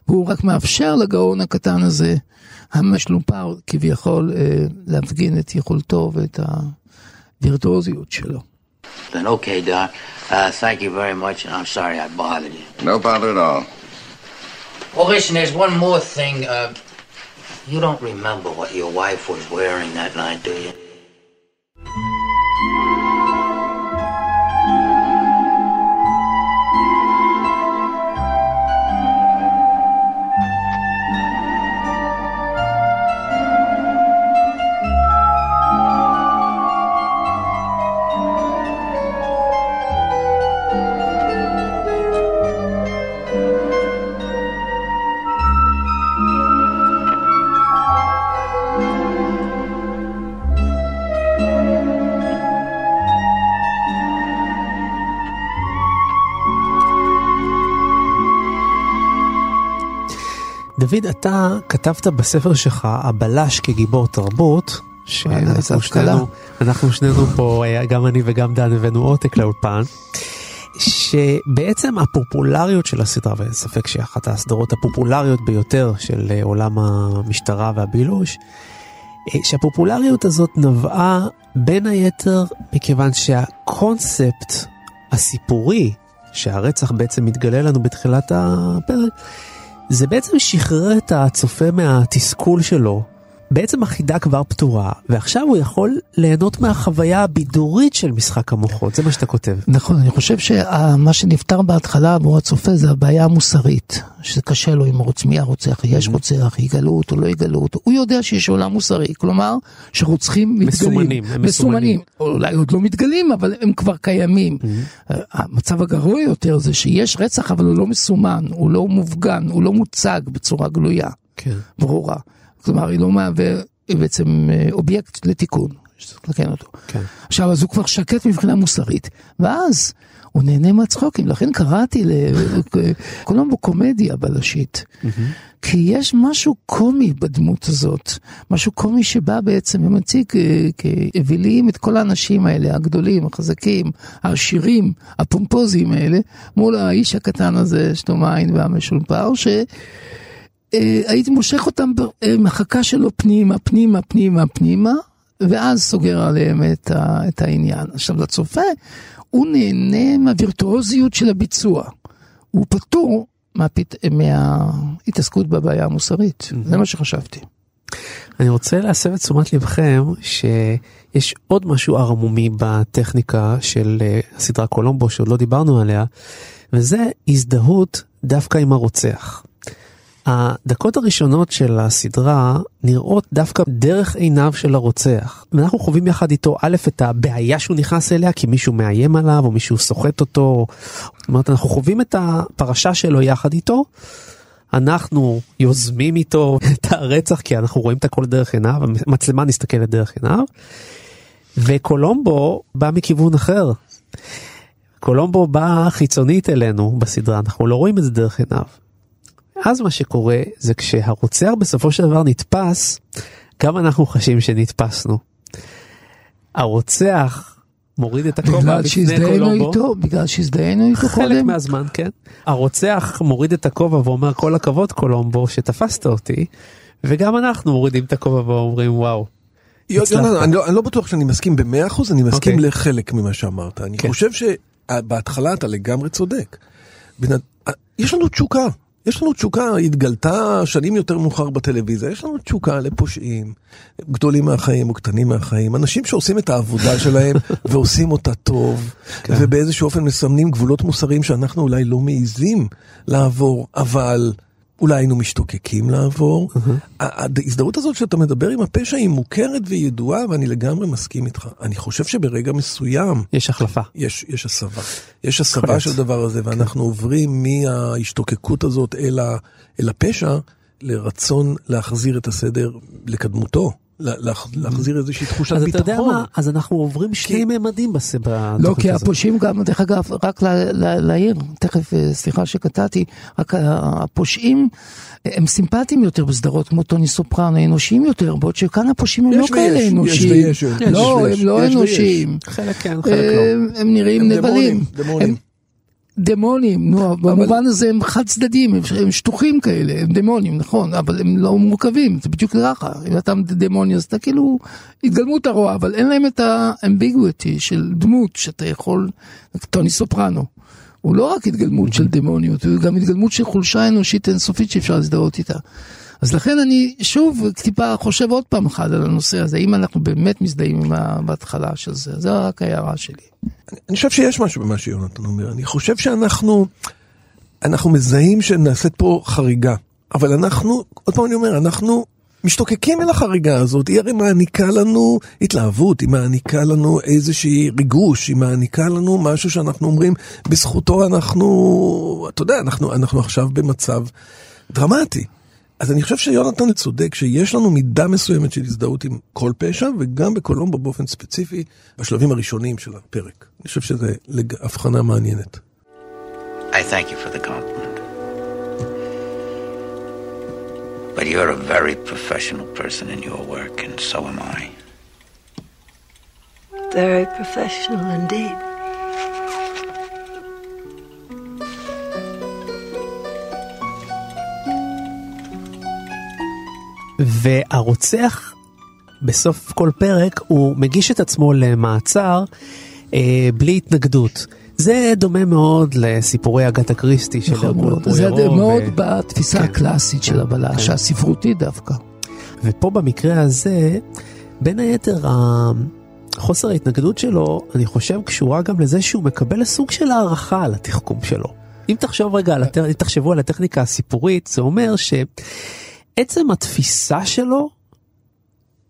והוא רק מאפשר לגאון הקטן הזה, המשלופר כביכול, אה, להפגין את יכולתו ואת הווירטואוזיות שלו. Then okay, Doc. Uh, thank you very much, and I'm sorry I bothered you. No bother at all. Well, listen, there's one more thing. Uh, you don't remember what your wife was wearing that night, do you? אתה כתבת בספר שלך, הבלש כגיבור תרבות, שאנחנו. שנינו, אנחנו שנינו פה, אה, גם אני וגם דן הבאנו עותק לאולפן. שבעצם הפופולריות של הסדרה, ואין ספק שהיא אחת הסדרות הפופולריות ביותר של אה, עולם המשטרה והבילוש, אה, שהפופולריות הזאת נבעה בין היתר מכיוון שהקונספט הסיפורי, שהרצח בעצם מתגלה לנו בתחילת הפרק, זה בעצם שחרר את הצופה מהתסכול שלו בעצם החידה כבר פתורה, ועכשיו הוא יכול ליהנות מהחוויה הבידורית של משחק המוחות, זה מה שאתה כותב. נכון, אני חושב שמה שנפתר בהתחלה עבור הצופה זה הבעיה המוסרית, שזה קשה לו עם רוצ, מי הרוצח, יש רוצח, יגלו אותו, לא יגלו אותו, הוא יודע שיש עולם מוסרי, כלומר שרוצחים מתגלים. מסומנים, הם מסומנים. אולי עוד לא מתגלים, אבל הם כבר קיימים. המצב הגרוע יותר זה שיש רצח, אבל הוא לא מסומן, הוא לא מופגן, הוא לא מוצג בצורה גלויה, כן. ברורה. כלומר, היא לא מהווה בעצם אה, אובייקט לתיקון, שצריך לתקן אותו. כן. עכשיו, אז הוא כבר שקט מבחינה מוסרית, ואז הוא נהנה מהצחוקים, לכן קראתי לקולומבו <laughs> קומדיה בלשית. כי יש משהו קומי בדמות הזאת, משהו קומי שבא בעצם ומציג אה, כאווילים את כל האנשים האלה, הגדולים, החזקים, העשירים, הפומפוזיים האלה, מול האיש הקטן הזה, שתום העין והמשולפר, ש... אה, הייתי מושך אותם במחקה שלו פנימה, פנימה, פנימה, פנימה, ואז סוגר עליהם את, ה, את העניין. עכשיו, לצופה, הוא נהנה מהווירטואוזיות של הביצוע. הוא פטור מהפת... מההתעסקות בבעיה המוסרית, mm-hmm. זה מה שחשבתי. אני רוצה להסב את תשומת לבכם שיש עוד משהו ערמומי בטכניקה של אה, הסדרה קולומבו שעוד לא דיברנו עליה, וזה הזדהות דווקא עם הרוצח. הדקות הראשונות של הסדרה נראות דווקא דרך עיניו של הרוצח. ואנחנו חווים יחד איתו א' את הבעיה שהוא נכנס אליה כי מישהו מאיים עליו או מישהו סוחט אותו. זאת אומרת אנחנו חווים את הפרשה שלו יחד איתו. אנחנו יוזמים איתו <laughs> את הרצח כי אנחנו רואים את הכל דרך עיניו, המצלמה נסתכלת דרך עיניו. וקולומבו בא מכיוון אחר. קולומבו בא חיצונית אלינו בסדרה, אנחנו לא רואים את זה דרך עיניו. אז מה שקורה זה כשהרוצח בסופו של דבר נתפס, גם אנחנו חשים שנתפסנו. הרוצח מוריד את הכובע בפני קולומבו. איתו, בגלל שהזדהינו איתו חלק קודם. מהזמן, כן. הרוצח מוריד את הכובע ואומר כל הכבוד קולומבו שתפסת אותי, וגם אנחנו מורידים את הכובע ואומרים וואו. יונתן, אני, לא, אני לא בטוח שאני מסכים במאה אחוז, אני מסכים okay. לחלק ממה שאמרת. אני כן. חושב שבהתחלה אתה לגמרי צודק. יש לנו תשוקה. יש לנו תשוקה, התגלתה שנים יותר מאוחר בטלוויזיה, יש לנו תשוקה לפושעים, גדולים מהחיים או קטנים מהחיים, אנשים שעושים את העבודה <laughs> שלהם ועושים אותה טוב, כן. ובאיזשהו אופן מסמנים גבולות מוסריים שאנחנו אולי לא מעיזים לעבור, אבל אולי היינו משתוקקים לעבור. ההזדהות הזאת שאתה מדבר עם הפשע היא מוכרת וידועה, ואני לגמרי מסכים איתך. אני חושב שברגע מסוים... יש החלפה. יש, יש הסבה. יש הסבה של הדבר הזה, ואנחנו כן. עוברים מההשתוקקות הזאת אל, ה, אל הפשע, לרצון להחזיר את הסדר לקדמותו. להחזיר איזושהי תחושת ביטחון. אז אתה יודע מה, אז אנחנו עוברים שני ממדים בסדרה. לא, כי הפושעים גם, דרך אגב, רק להעיר, תכף, אה, סליחה שקטעתי, רק הפושעים הם סימפטיים יותר בסדרות כמו טוני סופרנו, אנושיים יותר, בעוד שכאן הפושעים הם לא כאלה אנושיים. לא, הם לא אנושיים. חלק כן, חלק לא. הם נראים נבלים. דמונים, נו, במובן הזה הם חד צדדים, הם שטוחים כאלה, הם דמונים, נכון, אבל הם לא מורכבים, זה בדיוק ככה, אם אתה דמוני אז אתה כאילו התגלמות הרוע, אבל אין להם את האמביגויטי של דמות שאתה יכול, טוני סופרנו, הוא לא רק התגלמות של דמוניות, הוא גם התגלמות של חולשה אנושית אינסופית שאפשר להזדהות איתה. אז לכן אני שוב טיפה חושב עוד פעם אחת על הנושא הזה, אם אנחנו באמת מזדהים עם בהתחלה של זה, זה רק ההערה שלי. אני, אני חושב שיש משהו במה שיונתן אומר, אני חושב שאנחנו, אנחנו מזהים שנעשית פה חריגה, אבל אנחנו, עוד פעם אני אומר, אנחנו משתוקקים אל החריגה הזאת, היא הרי מעניקה לנו התלהבות, היא מעניקה לנו איזושהי ריגוש, היא מעניקה לנו משהו שאנחנו אומרים, בזכותו אנחנו, אתה יודע, אנחנו, אנחנו עכשיו במצב דרמטי. אז אני חושב שיונתן צודק שיש לנו מידה מסוימת של הזדהות עם כל פשע, וגם בקולומבו באופן ספציפי, בשלבים הראשונים של הפרק. אני חושב שזו הבחנה מעניינת. I thank you for the compliment. But you're a very professional person in your work, and so am I. Very professional indeed. והרוצח בסוף כל פרק הוא מגיש את עצמו למעצר אה, בלי התנגדות. זה דומה מאוד לסיפורי אגתה קריסטי של נכון ארגון מאוד. זה פוירו, מאוד ו- בתפיסה כן. הקלאסית של הבלש, הספרותית דווקא. ופה במקרה הזה, בין היתר חוסר ההתנגדות שלו, אני חושב, קשורה גם לזה שהוא מקבל סוג של הערכה על התחכום שלו. אם תחשוב רגע, על. אם תחשבו על הטכניקה הסיפורית, זה אומר שעצם התפיסה שלו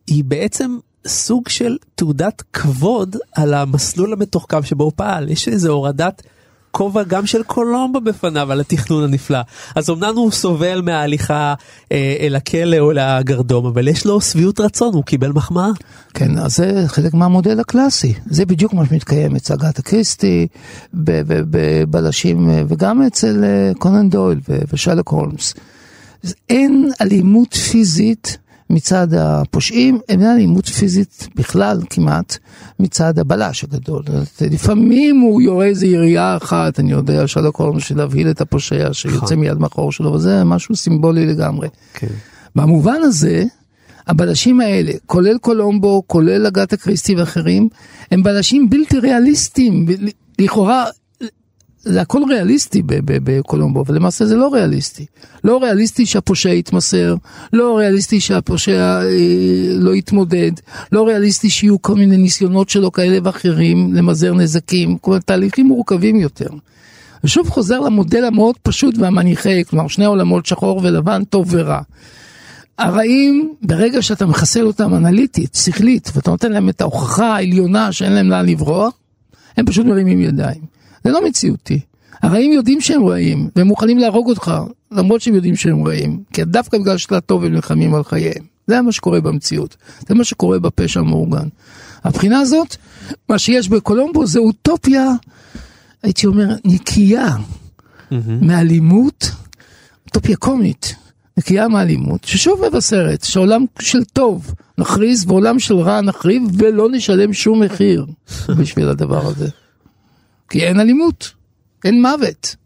היא בעצם סוג של תעודת כבוד על המסלול המתוחכם שבו הוא פעל. יש איזו הורדת כובע גם של קולומבו בפניו על התכנון הנפלא. אז אמנם הוא סובל מההליכה אה, אל הכלא או לגרדום, אבל יש לו שביעות רצון, הוא קיבל מחמאה. כן, אז זה חלק מהמודל הקלאסי. זה בדיוק מה שמתקיים אצל אגתה קריסטי, ב- ב- בבלשים, אה, וגם אצל אה, קונן דויל ו- ושרלוק הולמס. אין אלימות פיזית מצד הפושעים, אין אלימות פיזית בכלל כמעט מצד הבלש הגדול. לפעמים הוא יורה איזה ירייה אחת, אני יודע, שרלוק הולמס, של להבהיל את הפושע שיוצא מיד מאחור שלו, וזה משהו סימבולי לגמרי. כן. במובן הזה, הבלשים האלה, כולל קולומבו, כולל אגתה קריסטי ואחרים, הם בלשים בלתי ריאליסטיים. לכאורה, זה הכל ריאליסטי בקולומבו, אבל למעשה זה לא ריאליסטי. לא ריאליסטי שהפושע יתמסר, לא ריאליסטי שהפושע אה, לא יתמודד, לא ריאליסטי שיהיו כל מיני ניסיונות שלו כאלה ואחרים למזער נזקים, כל מיני תהליכים מורכבים יותר. ושוב חוזר למודל המאוד פשוט והמניחי, כלומר שני עולמות שחור ולבן, טוב ורע. הרעים, ברגע שאתה מחסל אותם אנליטית, שכלית, ואתה נותן להם את ההוכחה העליונה שאין להם לאן לברוח, הם פשוט מרימים ידיים. זה לא מציאותי. הרעים יודעים שהם רעים, והם מוכנים להרוג אותך, למרות שהם יודעים שהם רעים. כי דווקא בגלל שאתה טוב הם נלחמים על חייהם. זה מה שקורה במציאות. זה מה שקורה בפשע המאורגן. הבחינה הזאת, מה שיש בקולומבו זה אוטופיה, הייתי אומר, נקייה מאלימות, אוטופיה קומית, נקייה מאלימות, ששוב מבשרת שעולם של טוב נכריז ועולם של רע נחריב ולא נשלם שום מחיר <laughs> בשביל הדבר הזה. כי אין אלימות, אין מוות.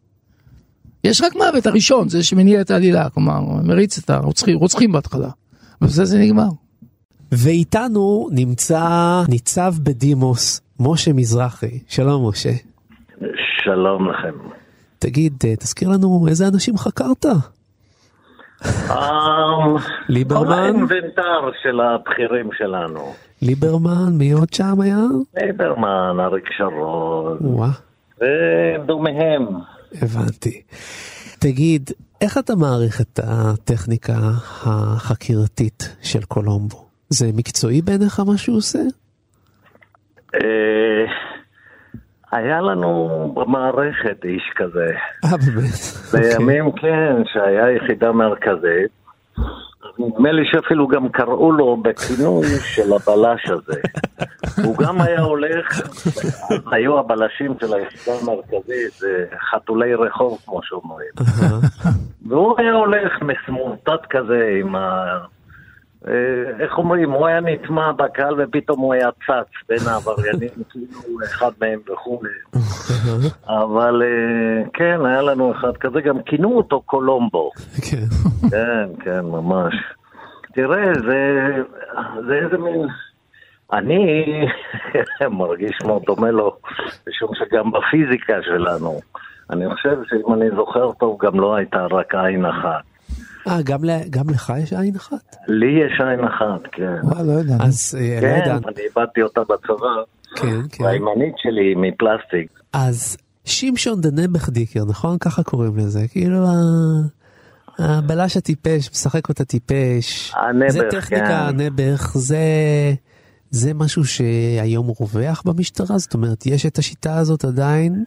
יש רק מוות הראשון, זה שמניע את העלילה, כלומר, מריץ את הרוצחים, רוצחים בהתחלה. ובזה זה נגמר. ואיתנו נמצא ניצב בדימוס, משה מזרחי. שלום משה. שלום לכם. תגיד, אה, תזכיר לנו איזה אנשים חקרת? <laughs> ליברמן? כל האינבנטר של הבכירים שלנו. ליברמן, מי עוד שם היה? ליברמן, אריק שרון, וואה, ודומיהם. הבנתי. תגיד, איך אתה מעריך את הטכניקה החקירתית של קולומבו? זה מקצועי בעיניך מה שהוא עושה? אה, היה לנו במערכת איש כזה. אה, באמת? בימים, כן, שהיה יחידה מרכזית. נדמה לי שאפילו גם קראו לו בכינוי של הבלש הזה. הוא גם היה הולך, היו הבלשים של היחידה המרכזית, חתולי רחוב כמו שאומרים. והוא היה הולך מסמורטט כזה עם ה... אה, איך אומרים, הוא היה נטמע בקהל ופתאום הוא היה צץ בין העבריינים, <laughs> כאילו אחד מהם וכולי. <laughs> אבל אה, כן, היה לנו אחד כזה, גם כינו אותו קולומבו. <laughs> כן. כן, כן, ממש. תראה, זה, זה איזה מין... אני מרגיש מאוד דומה לו, משום שגם בפיזיקה שלנו, אני חושב שאם אני זוכר טוב, גם לא הייתה רק עין אחת. אה, גם, ל... גם לך יש עין אחת? לי יש עין אחת, כן. וואי, לא יודע. אז אה, לא כן, יודע. אני איבדתי אותה בצבא, כן, כן. והימנית שלי היא מפלסטיק. אז שמשון דנבך דיקר, נכון? ככה קוראים לזה. כאילו ה- הבלש הטיפש, משחק אותה טיפש. הנבך, זה טכניקה, כן. הנבך, זה... זה משהו שהיום רווח במשטרה? זאת אומרת, יש את השיטה הזאת עדיין?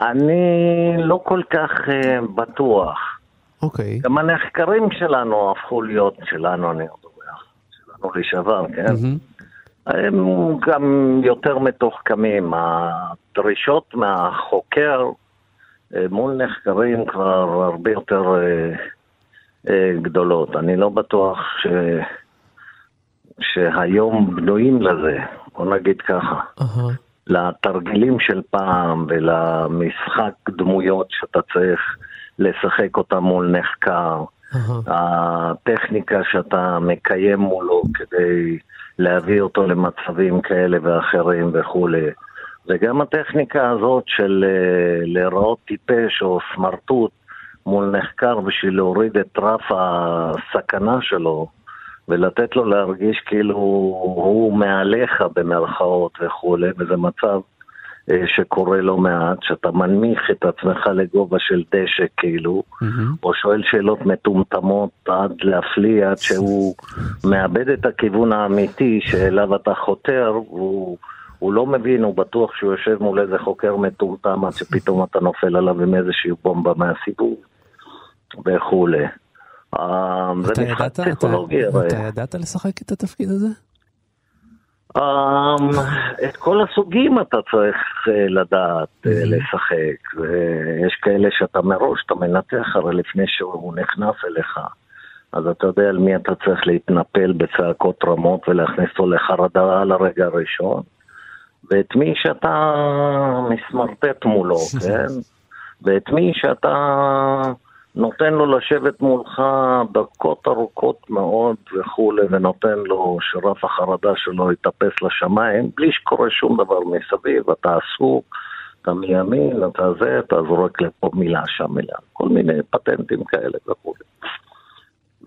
אני לא כל כך אה, בטוח. אוקיי. גם הנחקרים שלנו הפכו להיות, שלנו אני אומר, שלנו לשעבר, כן? מהמם. הם גם יותר מתוחכמים. הדרישות מהחוקר אה, מול נחקרים כבר הרבה יותר אה, אה, גדולות. אני לא בטוח ש... שהיום בנויים לזה, בוא נגיד ככה. אהה. לתרגילים של פעם ולמשחק דמויות שאתה צריך לשחק אותה מול נחקר, הטכניקה שאתה מקיים מולו כדי להביא אותו למצבים כאלה ואחרים וכולי. וגם הטכניקה הזאת של אה, להיראות טיפש או סמרטוט מול נחקר בשביל להוריד את רף הסכנה שלו ולתת לו להרגיש כאילו הוא מעליך במרכאות וכולי, וזה מצב שקורה לא מעט, שאתה מנמיך את עצמך לגובה של דשא כאילו, mm-hmm. או שואל שאלות מטומטמות עד להפליא, עד שהוא מאבד את הכיוון האמיתי שאליו אתה חותר, והוא... הוא לא מבין, הוא בטוח שהוא יושב מול איזה חוקר מטומטם עד שפתאום אתה נופל עליו עם איזושהי בומבה מהסיבוב וכולי. אה, זה משחק פסיכולוגי. אתה ידעת לשחק את התפקיד הזה? אמ, את כל הסוגים אתה צריך אה, לדעת אה, לשחק, ויש כאלה שאתה מראש, אתה מנתח הרי לפני שהוא נכנס אליך, אז אתה יודע על מי אתה צריך להתנפל בצעקות רמות ולהכניס אותו לחרדה על הרגע הראשון, ואת מי שאתה מסמרטט מולו, <laughs> כן? ואת מי שאתה... נותן לו לשבת מולך דקות ארוכות מאוד וכולי, ונותן לו שרף החרדה שלו יתאפס לשמיים, בלי שקורה שום דבר מסביב, אתה עסוק, אתה מימין, אתה זה, אתה זורק לפה מילה, שם מילה, כל מיני פטנטים כאלה וכולי.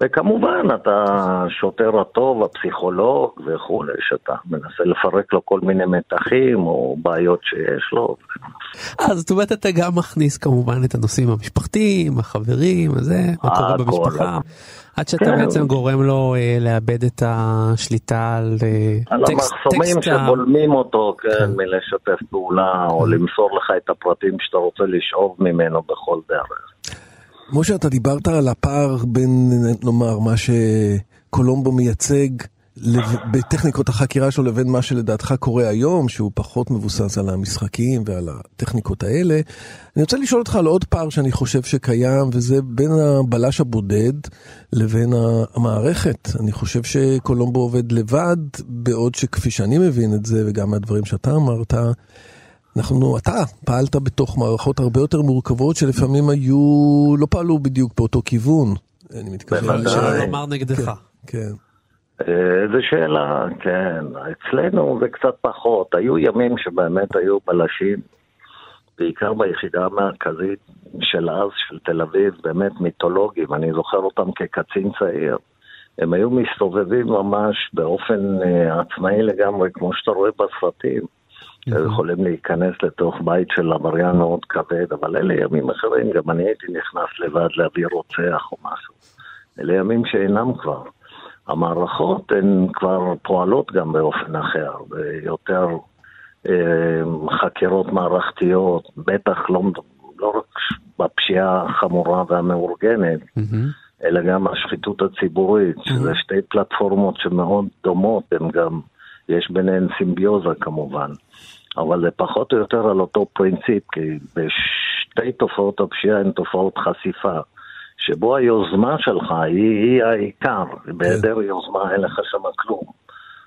וכמובן, אתה השוטר הטוב, הפסיכולוג וכולי, שאתה מנסה לפרק לו כל מיני מתחים או בעיות שיש לו. אז זאת אומרת, אתה גם מכניס כמובן את הנושאים המשפחתיים, החברים, הזה, מה קורה במשפחה, עד שאתה כן. בעצם גורם לו אה, לאבד את השליטה על אה, על טקסט. על המחסומים שבולמים אותו, כן, כן, מלשתף פעולה, או כן. למסור לך את הפרטים שאתה רוצה לשאוב ממנו בכל דרך. משה, אתה דיברת על הפער בין, נאמר, מה שקולומבו מייצג בטכניקות החקירה שלו לבין מה שלדעתך קורה היום, שהוא פחות מבוסס על המשחקים ועל הטכניקות האלה. אני רוצה לשאול אותך על עוד פער שאני חושב שקיים, וזה בין הבלש הבודד לבין המערכת. אני חושב שקולומבו עובד לבד, בעוד שכפי שאני מבין את זה, וגם מהדברים שאתה אמרת, אנחנו, אתה פעלת בתוך מערכות הרבה יותר מורכבות שלפעמים היו, לא פעלו בדיוק באותו כיוון. אני מתכוון. שלא לומר נגדך. כן. כן. איזה שאלה, כן. אצלנו זה קצת פחות. היו ימים שבאמת היו בלשים, בעיקר ביחידה המרכזית של אז, של תל אביב, באמת מיתולוגים. אני זוכר אותם כקצין צעיר. הם היו מסתובבים ממש באופן uh, עצמאי לגמרי, כמו שאתה רואה בסרטים. היו יכולים להיכנס לתוך בית של עבריין מאוד כבד, אבל אלה ימים אחרים, גם אני הייתי נכנס לבד להביא רוצח או משהו. אלה ימים שאינם כבר. המערכות הן כבר פועלות גם באופן אחר, ביותר אה, חקירות מערכתיות, בטח לא, לא רק בפשיעה החמורה והמאורגנת, mm-hmm. אלא גם השחיתות הציבורית, mm-hmm. שזה שתי פלטפורמות שמאוד דומות, הן גם, יש ביניהן סימביוזה כמובן. אבל זה פחות או יותר על אותו פרינציפ, כי בשתי תופעות הפשיעה הן תופעות חשיפה, שבו היוזמה שלך היא, היא העיקר, כן. בהיעדר יוזמה אין לך שם כלום.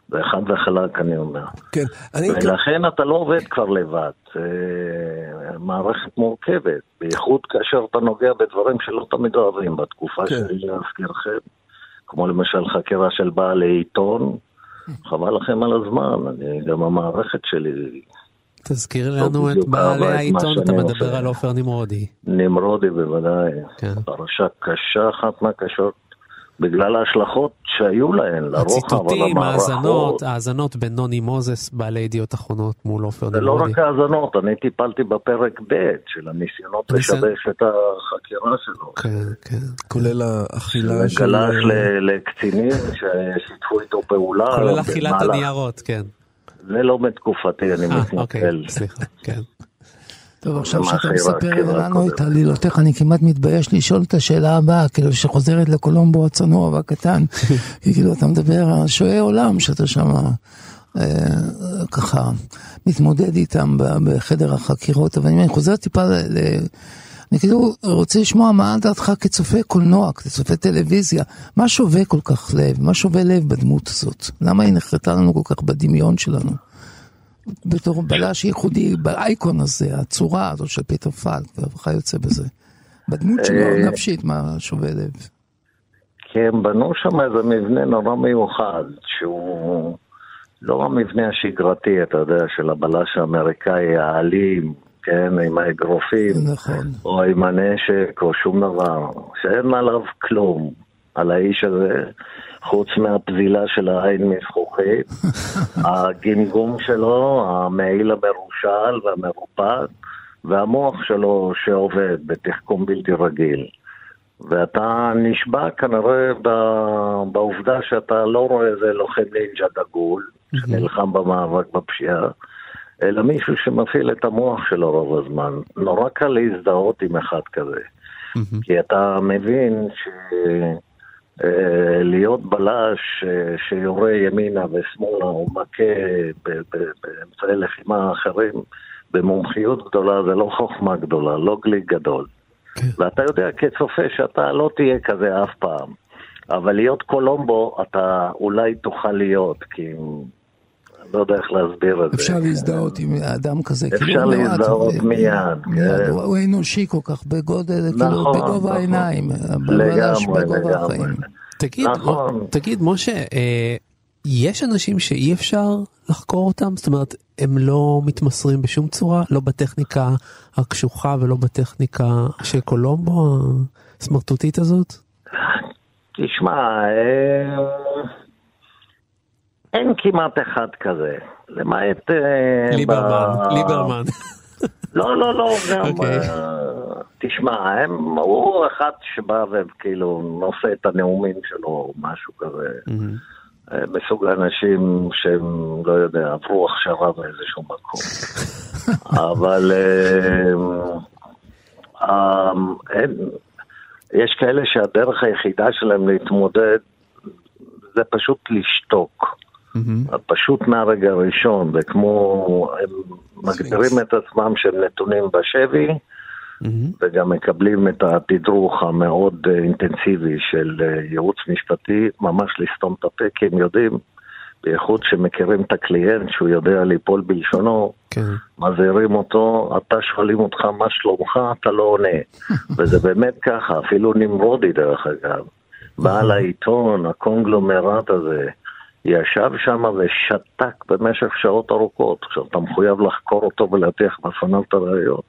זה חד וחלק, אני אומר. כן, אני... ולכן אתה לא עובד כבר לבד. מערכת מורכבת, בייחוד כאשר אתה נוגע בדברים שלא תמיד אוהבים. בתקופה כן. שלי, להזכירכם, כמו למשל חקירה של בעלי עיתון, חבל לכם על הזמן, אני, גם המערכת שלי... תזכיר לנו את בעלי העיתון, אתה מדבר על עופר נמרודי. נמרודי בוודאי, כן. פרשה קשה, אחת מהקשות, בגלל ההשלכות שהיו להן, לרוחב, הציטוטים, האזנות, האזנות בין נוני מוזס, בעלי ידיעות אחרונות מול עופר נמרודי. זה לא רק האזנות, אני טיפלתי בפרק ב' של הניסיונות לשבש את החקירה שלו. כן, כן. כולל האכילה של... גלש לקצינים ששיתפו איתו פעולה. כולל אכילת הניירות, כן. זה לא בתקופתי, אני מתנצל. אוקיי, סליחה, כן. טוב, עכשיו שאתה מספר לנו את עלילותיך, אני כמעט מתבייש לשאול את השאלה הבאה, כאילו שחוזרת לקולומבו הצנוע והקטן. <laughs> כאילו, אתה מדבר על שועי עולם שאתה שם אה, ככה מתמודד איתם בחדר החקירות, אבל אני חוזר טיפה ל... אני כאילו רוצה לשמוע מה דעתך כצופה קולנוע, כצופה טלוויזיה, מה שווה כל כך לב, מה שווה לב בדמות הזאת? למה היא נחרטה לנו כל כך בדמיון שלנו? בתור בלש ייחודי, באייקון הזה, הצורה הזו של פיטר פלק וכיוצא בזה. בדמות שלו, אה, נפשית, מה שובה לב. כי הם בנו שם איזה מבנה נורא מיוחד, שהוא לא המבנה השגרתי, אתה יודע, של הבלש האמריקאי האלים, כן, עם האגרופים, נכון. או עם הנשק, או שום דבר, שאין עליו כלום, על האיש הזה, חוץ מהפזילה של העין מזכוכית, <laughs> הגמגום שלו, המעיל המרושל והמרופד, והמוח שלו שעובד בתחכום בלתי רגיל. ואתה נשבע כנראה בעובדה שאתה לא רואה איזה לוחם נינג'ה דגול, שנלחם במאבק בפשיעה, אלא מישהו שמפעיל את המוח שלו רוב הזמן. נורא קל להזדהות עם אחד כזה. כי אתה מבין שלהיות בלש אה, שיורה ימינה ושמאלה או מכה באמצעי לחימה אחרים במומחיות גדולה זה לא חוכמה גדולה, לא גליק גדול. ואתה יודע כצופה שאתה לא תהיה כזה אף פעם. אבל להיות קולומבו אתה אולי תוכל להיות, כי לא יודע איך להסביר את זה. אפשר להזדהות עם אדם כזה, אפשר כאילו, להזדהות מיד, כן. הוא אנושי כל כך, בגודל, כאילו, נכון, בגובה נכון. העיניים, לגמרי, לגמרי. תגיד, נכון. תגיד, משה, אה, יש אנשים שאי אפשר לחקור אותם? זאת אומרת, הם לא מתמסרים בשום צורה? לא בטכניקה הקשוחה ולא בטכניקה של קולומבו, הסמרטוטית הזאת? תשמע, אה, אין כמעט אחד כזה, למעט... אה, ליברמן, ב- ליברמן. לא, לא, לא, <laughs> גם... אוקיי. אה, תשמע, הם, הוא אחד שבא וכאילו נושא את הנאומים שלו, או משהו כזה. אה, מסוג האנשים שהם, לא יודע, עברו הכשרה באיזשהו מקום. <laughs> אבל אין, יש כאלה שהדרך היחידה שלהם להתמודד זה פשוט לשתוק. פשוט מהרגע הראשון, וכמו הם מגדירים את עצמם שהם נתונים בשבי, וגם מקבלים את התדרוך המאוד אה, אינטנסיבי של אה, ייעוץ משפטי, ממש לסתום את הפה, כי הם יודעים, בייחוד שמכירים את הקליינט, שהוא יודע ליפול בלשונו, כן. מזהירים אותו, אתה שואלים אותך מה שלומך, אתה לא עונה. <laughs> וזה באמת ככה, אפילו נמרודי דרך אגב. בעל העיתון, הקונגלומרט הזה, ישב שם ושתק במשך שעות ארוכות. עכשיו, אתה מחויב לחקור אותו ולהטיח בפניו את הראיות.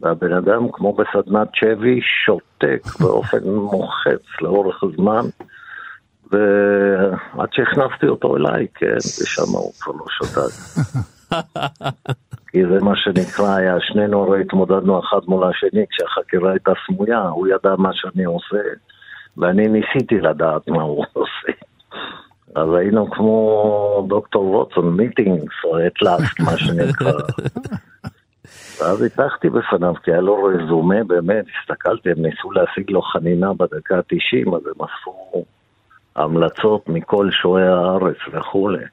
והבן אדם, כמו בסדנת שבי, שותק באופן מוחץ לאורך הזמן. ועד שהכנסתי אותו אליי, כן, ושם הוא כבר לא שתק. <laughs> כי זה מה שנקרא, היה שנינו הרי התמודדנו אחד מול השני כשהחקירה הייתה סמויה, הוא ידע מה שאני עושה, ואני ניסיתי לדעת מה הוא עושה. אז היינו כמו דוקטור ווטסון, מיטינגס, או את לאסט, מה שנקרא. <laughs> ואז הצלחתי בפניו, כי היה לו רזומה, באמת, הסתכלתי, הם ניסו להשיג לו חנינה בדקה ה-90, אז הם אספו המלצות מכל שועי הארץ וכולי.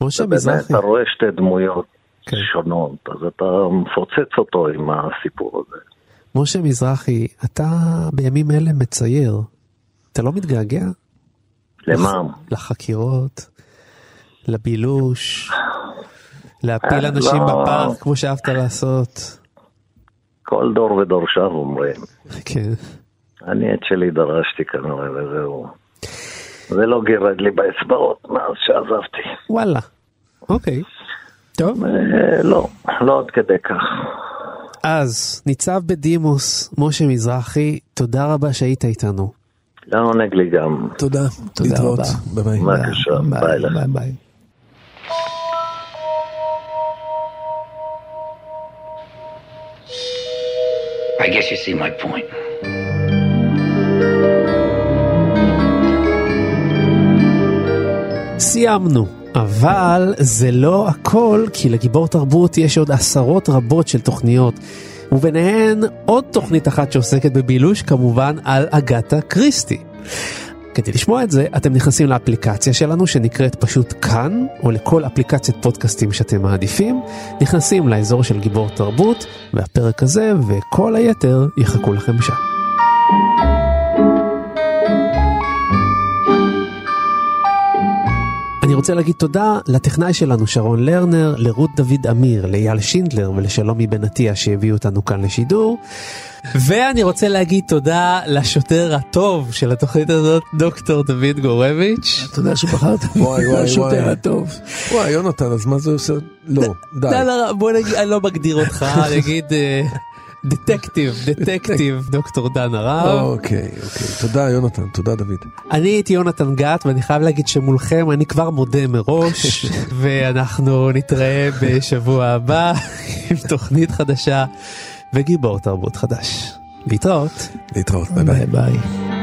משה ובאמת, מזרחי, אתה רואה שתי דמויות כן. שונות, אז אתה מפוצץ אותו עם הסיפור הזה. משה מזרחי, אתה בימים אלה מצייר. אתה לא מתגעגע? למה? לחקירות, לבילוש, להפיל אה, אנשים לא. בפארק כמו שאהבת לעשות. כל דור ודורשיו אומרים. כן. אני את שלי דרשתי כנראה, וזהו. זה לא גירד לי באצבעות מאז שעזבתי. וואלה. אוקיי. טוב. אה, לא, לא עד כדי כך. אז ניצב בדימוס, משה מזרחי, תודה רבה שהיית איתנו. לעונג לי גם. תודה. תודה להתראות. רבה. ביי ביי. בבקשה, ביי לך. ביי ביי. I guess you see my point. סיימנו. אבל זה לא הכל, כי לגיבור תרבות יש עוד עשרות רבות של תוכניות, וביניהן עוד תוכנית אחת שעוסקת בבילוש, כמובן על אגתה קריסטי. כדי לשמוע את זה, אתם נכנסים לאפליקציה שלנו שנקראת פשוט כאן, או לכל אפליקציית פודקאסטים שאתם מעדיפים, נכנסים לאזור של גיבור תרבות, והפרק הזה וכל היתר יחכו לכם שם. רוצה להגיד תודה לטכנאי שלנו שרון לרנר, לרות דוד אמיר, לאייל שינדלר ולשלומי בן עטיה שהביאו אותנו כאן לשידור. ואני רוצה להגיד תודה לשוטר הטוב של התוכנית הזאת, דוקטור דוד גורביץ'. תודה שבחרת <laughs> וואי, וואי, <laughs> השוטר. הטוב. וואי, יונתן, אז מה זה עושה? לא, די. לא, לא, בוא נגיד, אני לא מגדיר אותך, אני אגיד אה, דטקטיב, דטקטיב, <laughs> דוקטור דן הרב. אוקיי, אוקיי. תודה, יונתן, תודה, דוד. אני הייתי יונתן גת ואני חייב להגיד שמולכם אני כבר מודה מראש <laughs> ואנחנו נתראה בשבוע הבא <laughs> עם תוכנית חדשה וגיבור תרבות חדש. להתראות. להתראות, ביי ביי. ביי.